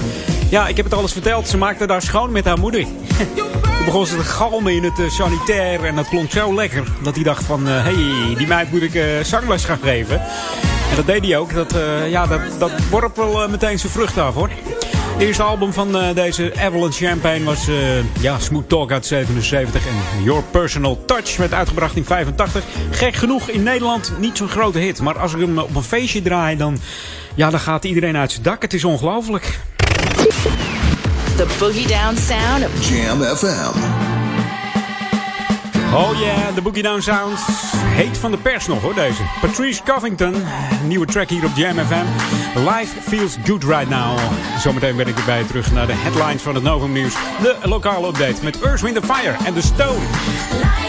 Speaker 4: Ja, ik heb het alles verteld. Ze maakte daar schoon met haar moeder. Toen begon ze te galmen in het eh, sanitair. En dat klonk zo lekker. Dat hij dacht van, hé, hey, die meid moet ik eh, zangles gaan geven. En dat deed hij ook. Dat, eh, ja, dat, dat worp wel eh, meteen zijn vrucht af hoor. Het eerste album van eh, deze Evelyn Champagne was eh, ja, Smooth Talk uit 77. En Your Personal Touch werd uitgebracht in 85. Gek genoeg in Nederland niet zo'n grote hit. Maar als ik hem op een feestje draai, dan, ja, dan gaat iedereen uit zijn dak. Het is ongelooflijk.
Speaker 9: The Boogie Down Sound of
Speaker 8: Jam FM.
Speaker 4: Oh yeah, de Boogie Down Sound. Heet van de pers nog hoor deze. Patrice Covington. Nieuwe track hier op Jam FM. Life feels good right now. Zometeen ben ik erbij terug naar de headlines van het Novum Nieuws. De lokale update met Earth, Wind Fire en The Stone.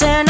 Speaker 13: turn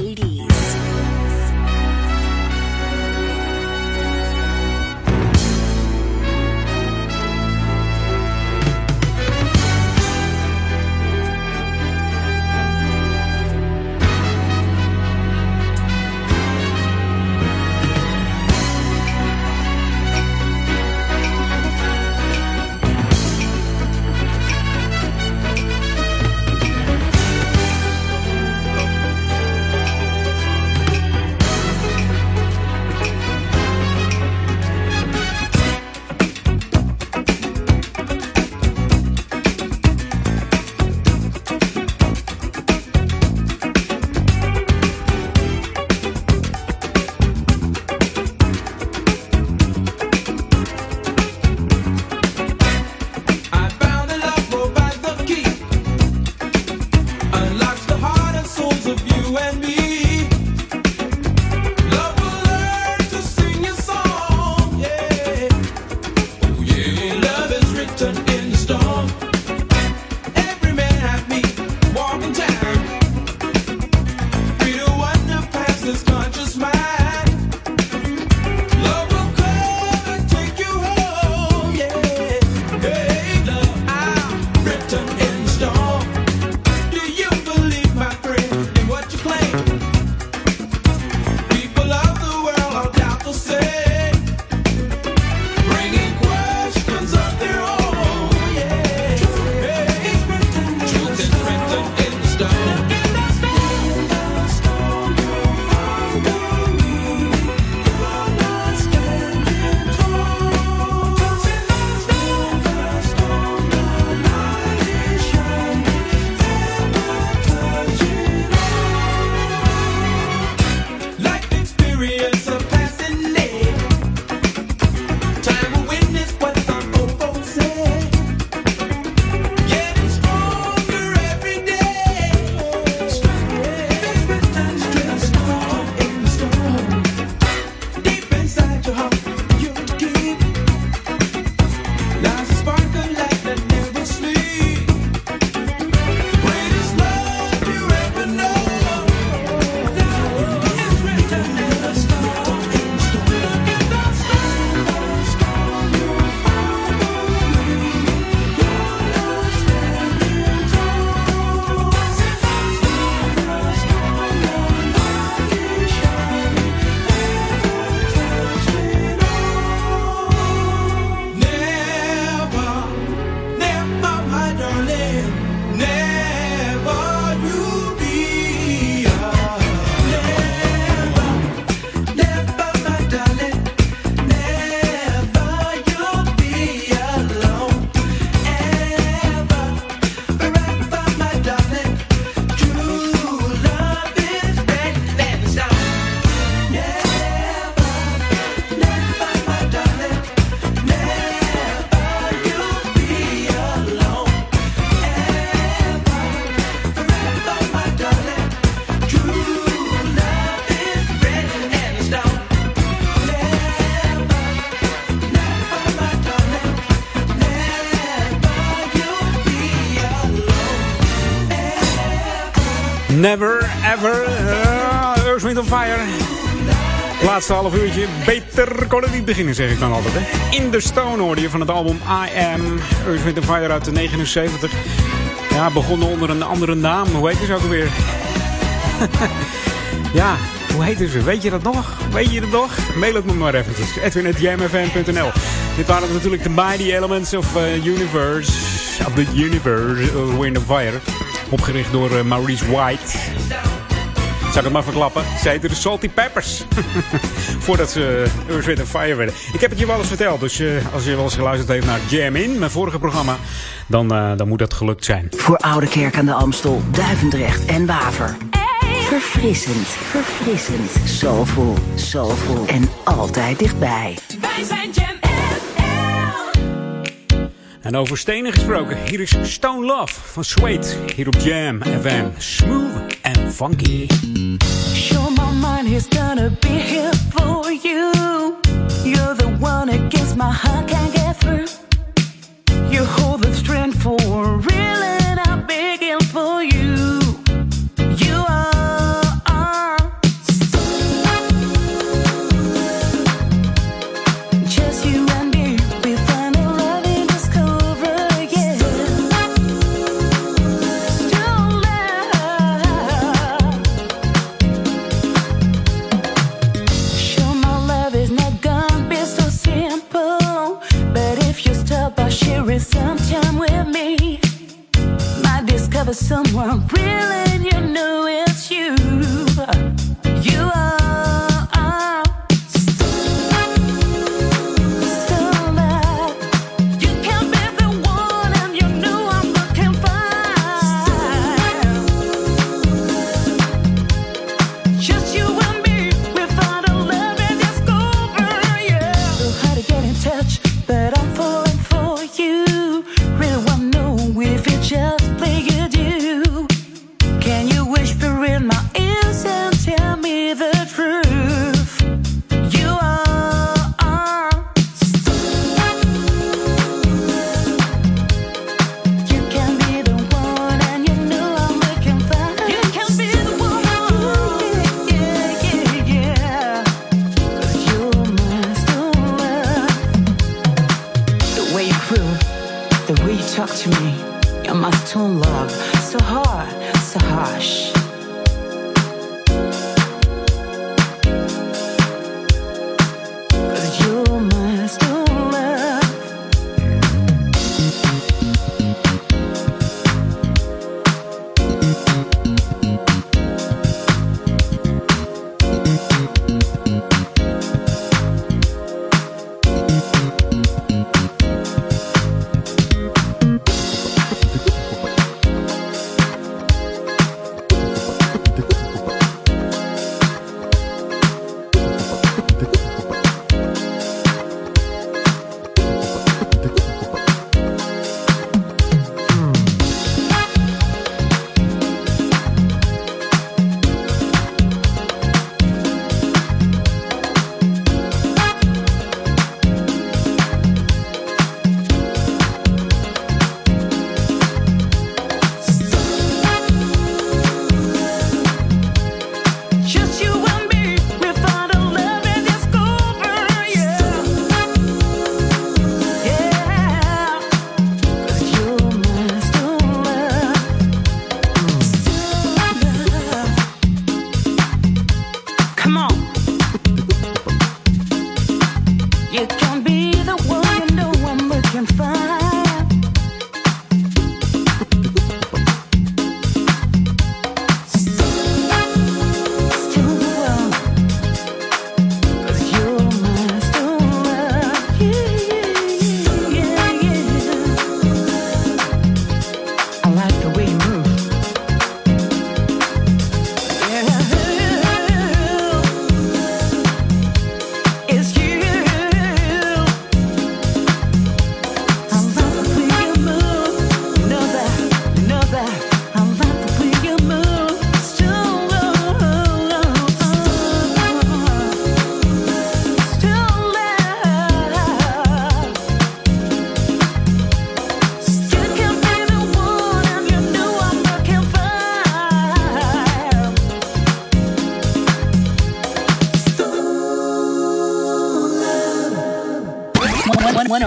Speaker 6: Never Ever.
Speaker 4: Uh, Earth, Wind Fire. Laatste half uurtje. Beter kon het niet beginnen, zeg ik dan altijd. Hè. In the Stone hoorde van het album I Am. Earth, Wind Fire uit de 79. Ja, begonnen onder een andere naam. Hoe heet ze ook alweer? ja, hoe heet ze? Weet je dat nog? Weet je dat nog? Mail het me maar eventjes. Edwin.jmfm.nl Dit waren natuurlijk de Mighty Elements of uh, Universe. Of the Universe, uh, Wind Fire. Opgericht door uh, Maurice White. Zal ik het maar verklappen? Ze heten de Salty Peppers. Voordat ze Earth, Wind Fire werden. Ik heb het je wel eens verteld. Dus uh, als je wel eens geluisterd heeft naar Jam In, mijn vorige programma, dan, uh, dan moet dat gelukt zijn.
Speaker 9: Voor Oude Kerk aan de Amstel, Duivendrecht en Waver. Verfrissend, verfrissend, soulful, soulful en altijd dichtbij.
Speaker 20: Wij zijn Jam
Speaker 4: En over stenen gesproken, hier is Stone Love van Suede. Hier op Jam FM. Smooth and funky.
Speaker 21: Sure, my mind is gonna be here for you. You're the one against my heart can't get through. You hold the strength for real, might discover someone real and you know it's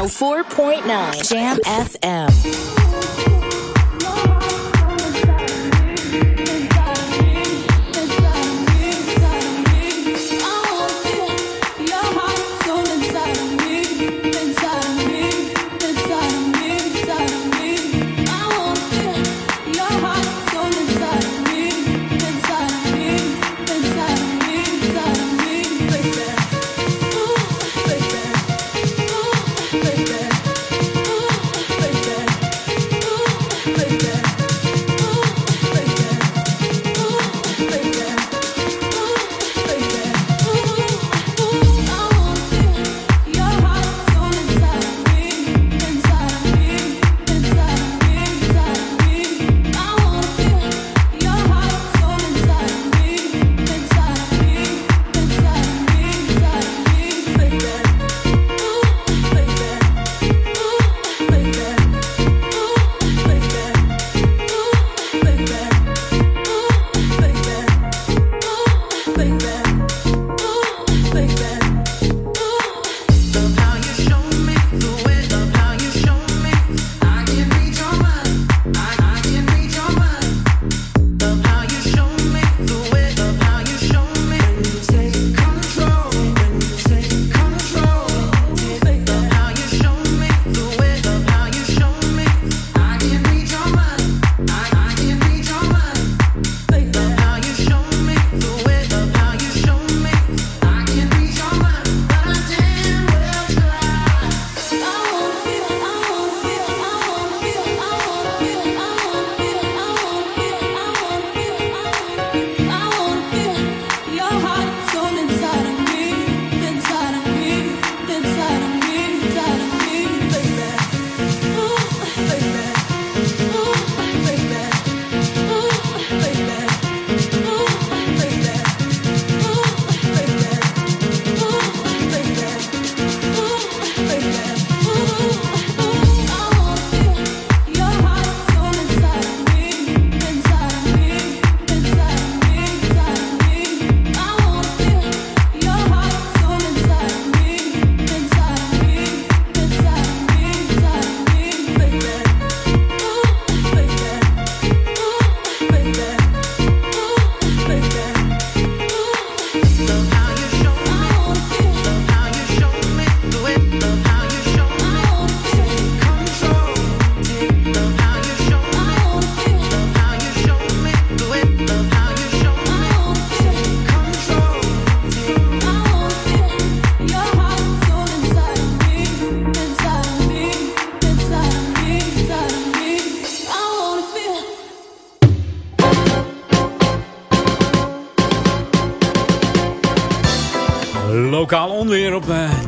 Speaker 9: 104.9 Jam FM.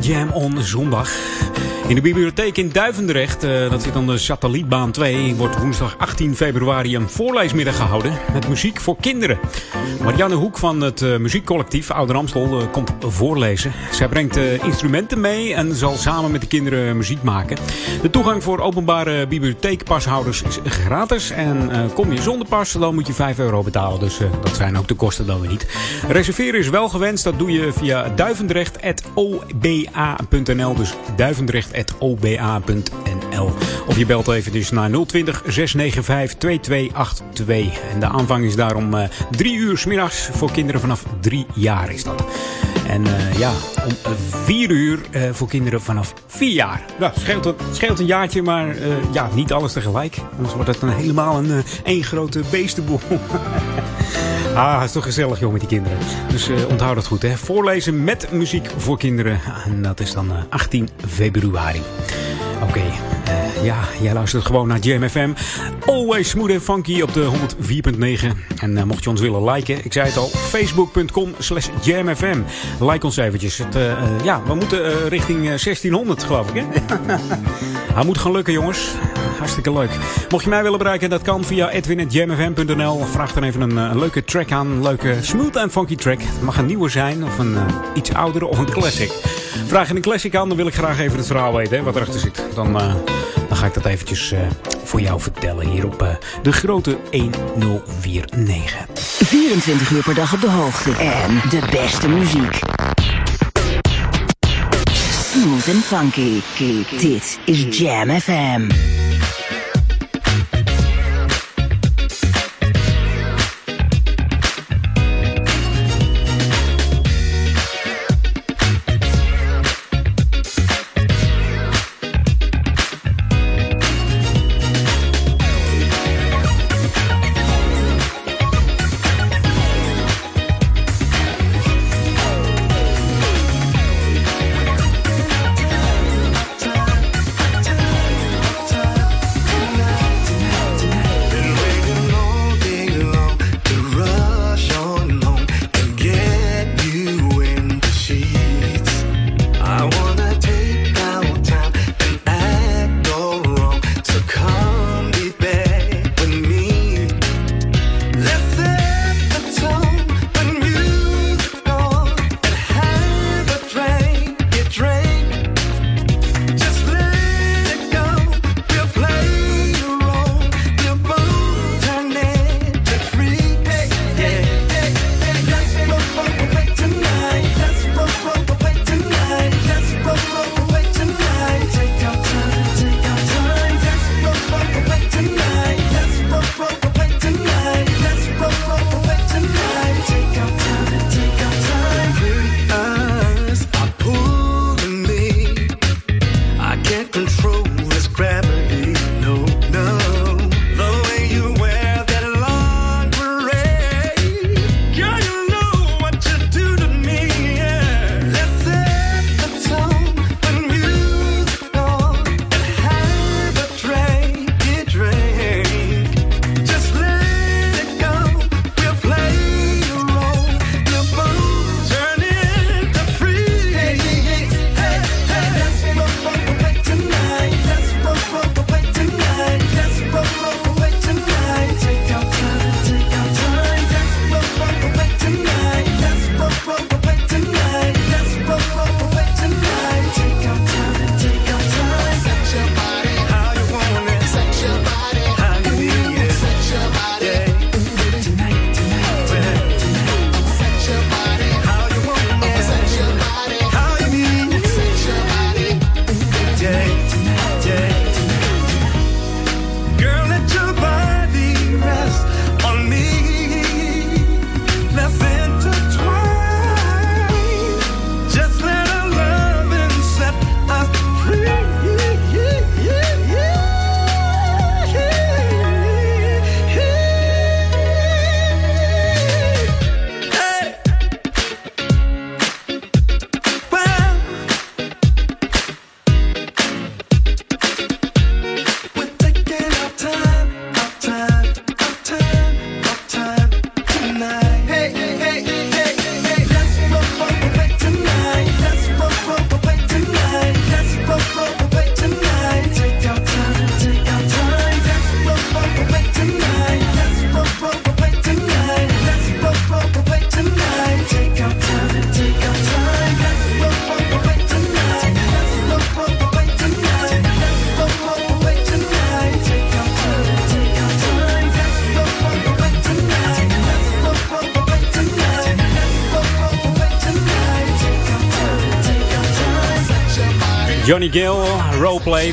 Speaker 4: Jam on zondag. In de bibliotheek in Duivendrecht, eh, dat zit aan de satellietbaan 2, wordt woensdag 18 februari een voorleesmiddag gehouden met muziek voor kinderen. Marianne Hoek van het eh, muziekcollectief Ouder Amstel eh, komt voorlezen. Zij brengt instrumenten mee en zal samen met de kinderen muziek maken. De toegang voor openbare bibliotheekpashouders is gratis. En kom je zonder pas, dan moet je 5 euro betalen. Dus dat zijn ook de kosten dan weer niet. Reserveren is wel gewenst. Dat doe je via duivendrecht.oba.nl. Dus duivendrecht.oba.nl. Of je belt even dus naar 020 695 2282. En de aanvang is daarom eh 3 uur 's middags voor kinderen vanaf 3 jaar is dat. En eh, ja, om 4 uur eh, voor kinderen vanaf 4 jaar. Nou, scheelt, een- scheelt een jaartje, maar eh, ja, niet alles tegelijk. Anders wordt het dan helemaal een eh, één grote beestenboel. Ah, is toch gezellig, joh, met die kinderen. Dus eh, onthoud dat goed, hè. Voorlezen met muziek voor kinderen. En dat is dan eh, 18 februari. Ja, jij luistert gewoon naar JMFM. Always smooth en funky op de 104.9. En eh, mocht je ons willen liken, ik zei het al, facebook.com slash JMFM. Like ons eventjes. Het, eh, eh, ja, we moeten richting eh, 1600, geloof ik, hè. Hij moet gaan lukken, jongens. Hartstikke leuk. Mocht je mij willen bereiken, dat kan via edwin.jamfm.nl. Vraag dan even een, leuke track aan. Leuke smooth en funky track. Het mag een nieuwe zijn, of een iets oudere, of een classic. Vraag je een classic aan, dan wil ik graag even het verhaal weten, hè, wat erachter zit. Dan, dan ga ik dat eventjes eh, voor jou vertellen hier op eh, de grote 1049.
Speaker 9: 24 uur per dag op de hoogte. En de beste muziek. Smooth and funky. Dit is Jam FM.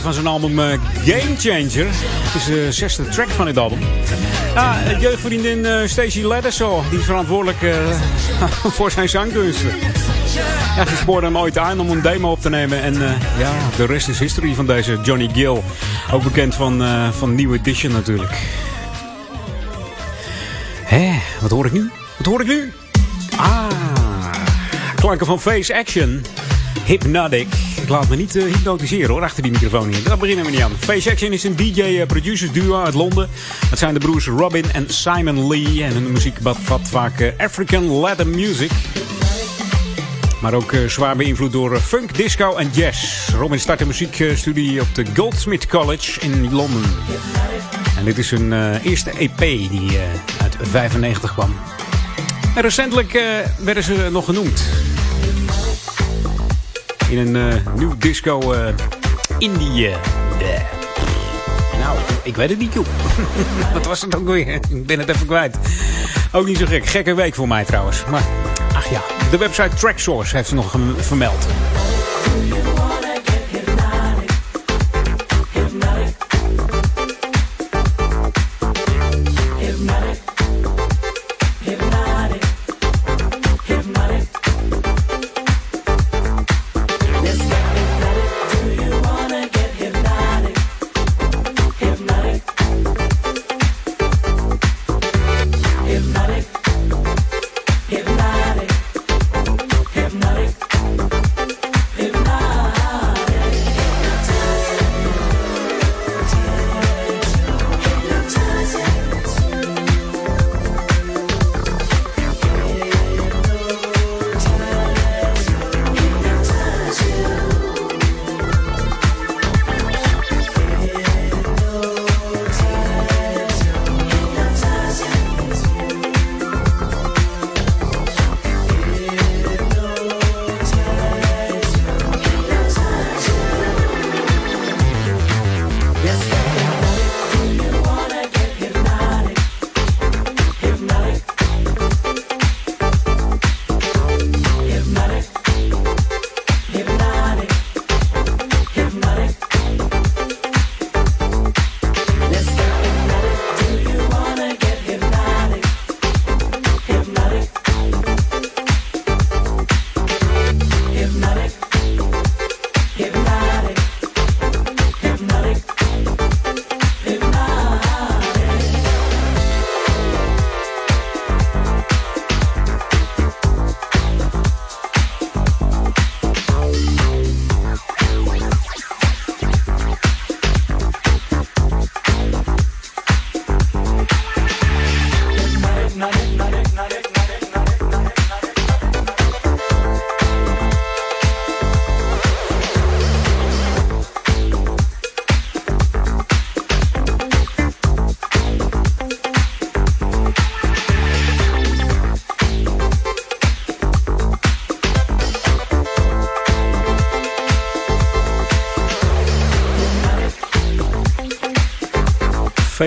Speaker 4: Van zijn album eh, Game Changer. Het is de zesde track van dit album. Ja, jeugdvriendin eh, Stacey die is verantwoordelijk eh, voor zijn zangkunsten. Ja, ze spoorde hem ooit aan om een demo op te nemen. En ja, de rest is history van deze Johnny Gill. Ook bekend van, van New Edition natuurlijk. Hé, wat hoor ik nu? Wat hoor ik nu? Ah, klanken van Face Action. Hypnotic. Ik laat me niet eh, hypnotiseren hoor, achter die microfoon hier. Daar beginnen we niet aan. Face Action is een DJ-producers duo uit Londen. Het zijn de broers Robin en Simon Lee. En hun muziek bevat vaak eh, African Latin music. Maar ook eh, zwaar beïnvloed door eh, funk, disco en jazz. Robin start een muziekstudie op de Goldsmith College in Londen. En dit is hun eh, eerste EP die eh, uit 95 kwam. En recentelijk eh, werden ze nog genoemd. In een eh, nieuw disco eh, indie. eh, nou, ik weet het niet, joh. Wat was het ook weer? Ik ben het even kwijt. Ook niet zo gek. Gekke week voor mij trouwens. Maar, ach ja. De website Tracksource heeft ze nog vermeld.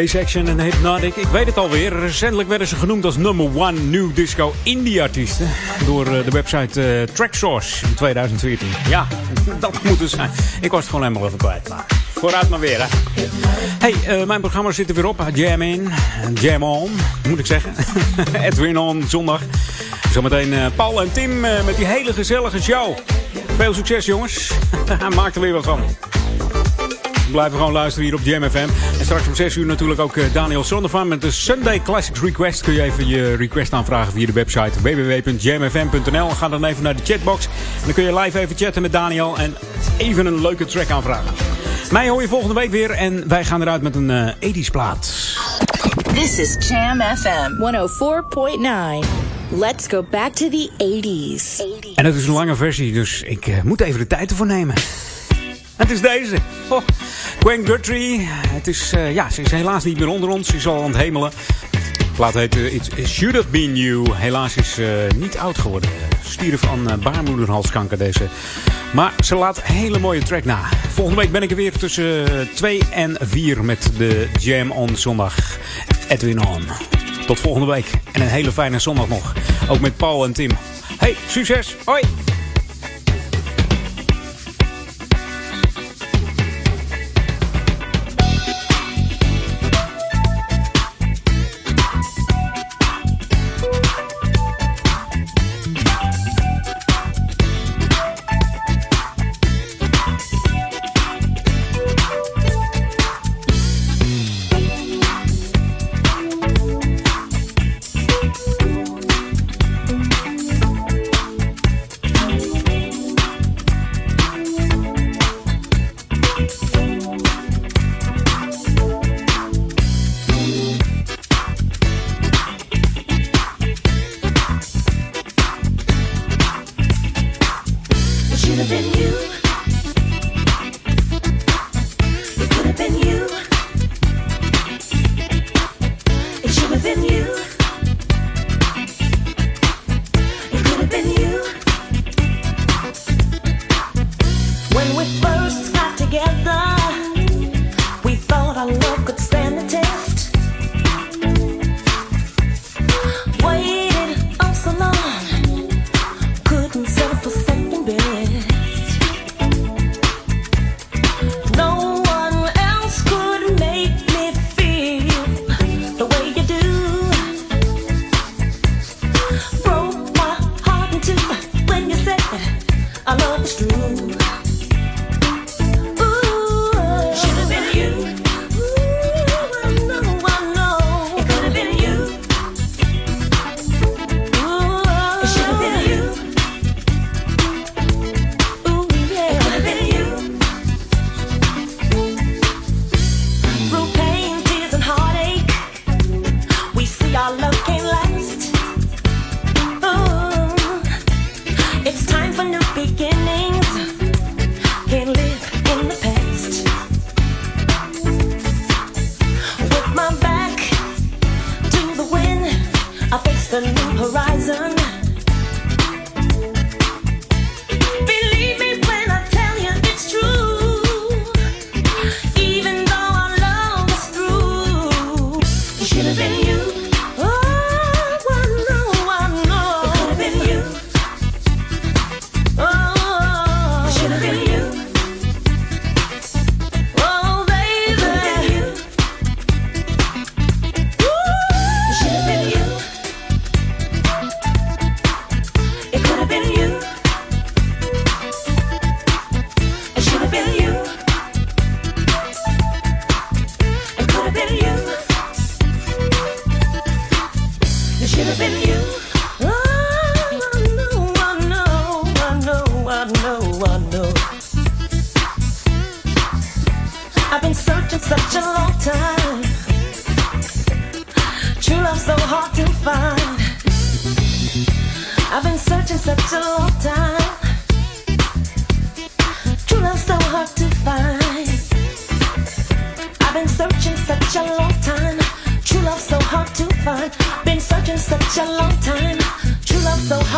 Speaker 4: Face Action en Hypnotic. Ik weet het alweer. Recentelijk werden ze genoemd als number one new disco indie artiesten. Door eh, de website eh, Tracksource in 2014. Ja, dat moet het zijn. Ik was het gewoon helemaal even kwijt. Maar vooruit maar weer hè. Hey, eh, mijn programma zit er weer op. Jam in. Jam on, moet ik zeggen. Edwin on zondag. Zometeen eh, Paul en Tim met die hele gezellige show. Veel succes jongens. Maak er weer wat van. Blijven gewoon luisteren hier op Jam FM. Straks om 6 uur natuurlijk ook eh, Daniel Sondervan met de Sunday Classics Request. Kun je even je request aanvragen via de website www.jamfm.nl. Ga dan even naar de chatbox. En dan kun je live even chatten met Daniel en even een leuke track aanvragen. Mij hoor je volgende week weer en wij gaan eruit met een eh 80s plaat.
Speaker 9: This is Jam FM 104.9. Let's go back to the 80s.
Speaker 4: En het is een lange versie, dus ik eh, moet even de tijd ervoor nemen. Het is deze. Gwen Guthrie. Het is, eh, ja, ze is helaas niet meer onder ons. Ze is al aan het hemelen. De plaat heet eh, It Should Have Been You. Helaas is eh, niet oud geworden. Stierf aan eh, baarmoederhalskanker deze. Maar ze laat een hele mooie track na. Volgende week ben ik er weer tussen 2 en 4 met de Jam on zondag. Edwin on. Tot volgende week. En een hele fijne zondag nog. Ook met Paul en Tim. Hey, succes. Hoi.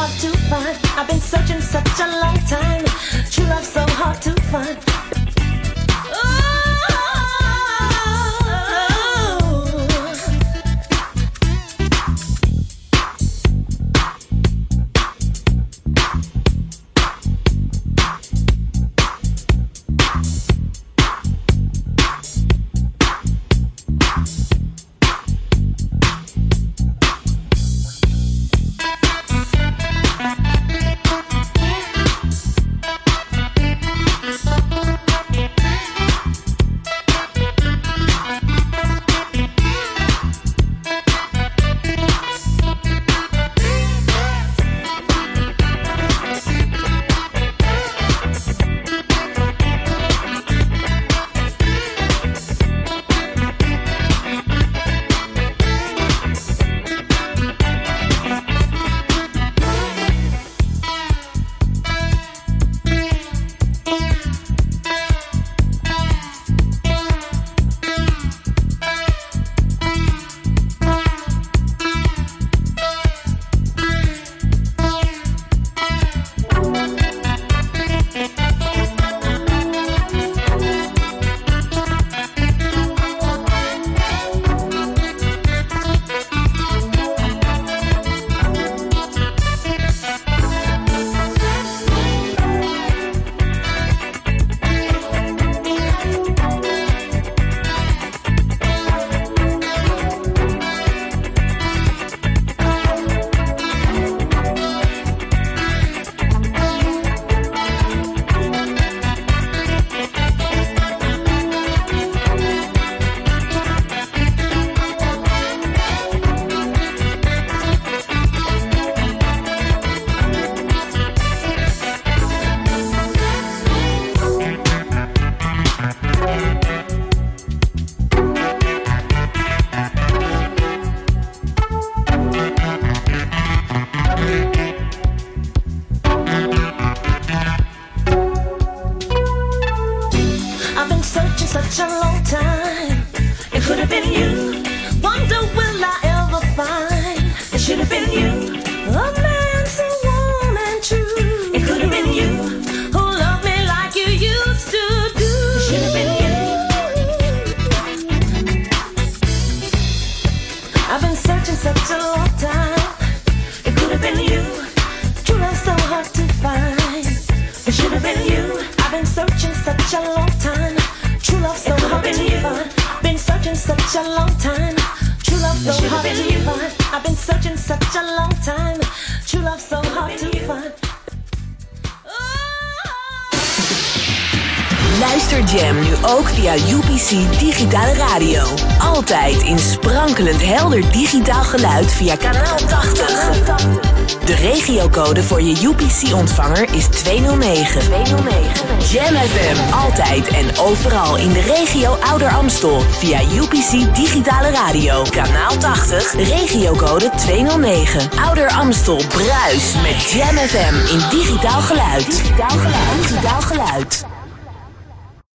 Speaker 13: hard to find. I've been searching such a long time. True love so hard to find.
Speaker 17: geluid via kanaal 80. De regiocode voor je UPC-ontvanger is 209. 209. Jam FM, altijd en overal in de regio Ouder Amstel. Via UPC Digitale Radio, kanaal 80, regiocode 209. Ouder Amstel, bruis met Jam FM in digitaal geluid. Digitaal geluid. Digitaal geluid.